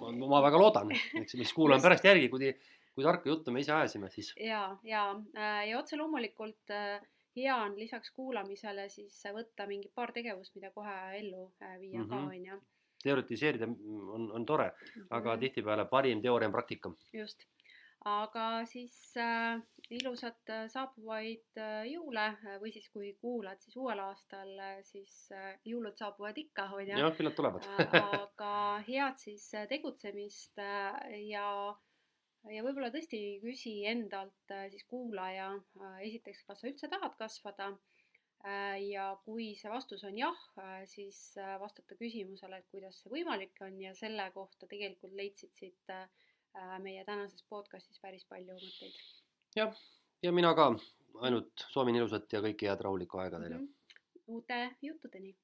ma, ma väga loodan, eks, mis kuulame pärast järgi, kui, kui tarka juttu me ise ajasime, siis. ja, ja, ja otse loomulikult hea on lisaks kuulamisele siis võtta mingi paar tegevust, mida kohe ellu viia mm -hmm. ka, mhm. on ju. teoritiseerida on, on tore, aga mm -hmm. tihtipeale parim teooria on praktika. just aga siis äh, ilusat äh, saabuvaid äh, jõule äh, või siis kui kuulad, siis uuel aastal siis äh, jõulud saabuvad ikka, on ju. jah, küll nad tulevad aga head siis tegutsemist ja ja võib-olla tõesti küsi endalt siis kuulaja esiteks, kas sa üldse tahad kasvada ja kui see vastus on jah, siis vastata küsimusele, et kuidas see võimalik on ja selle kohta tegelikult leidsid siit Äh, meie tänases podcastis päris palju mõtteid. jah, ja mina ka ainult soovin ilusat ja kõike head rahulikku aega teile mm. -hmm. uute juttudeni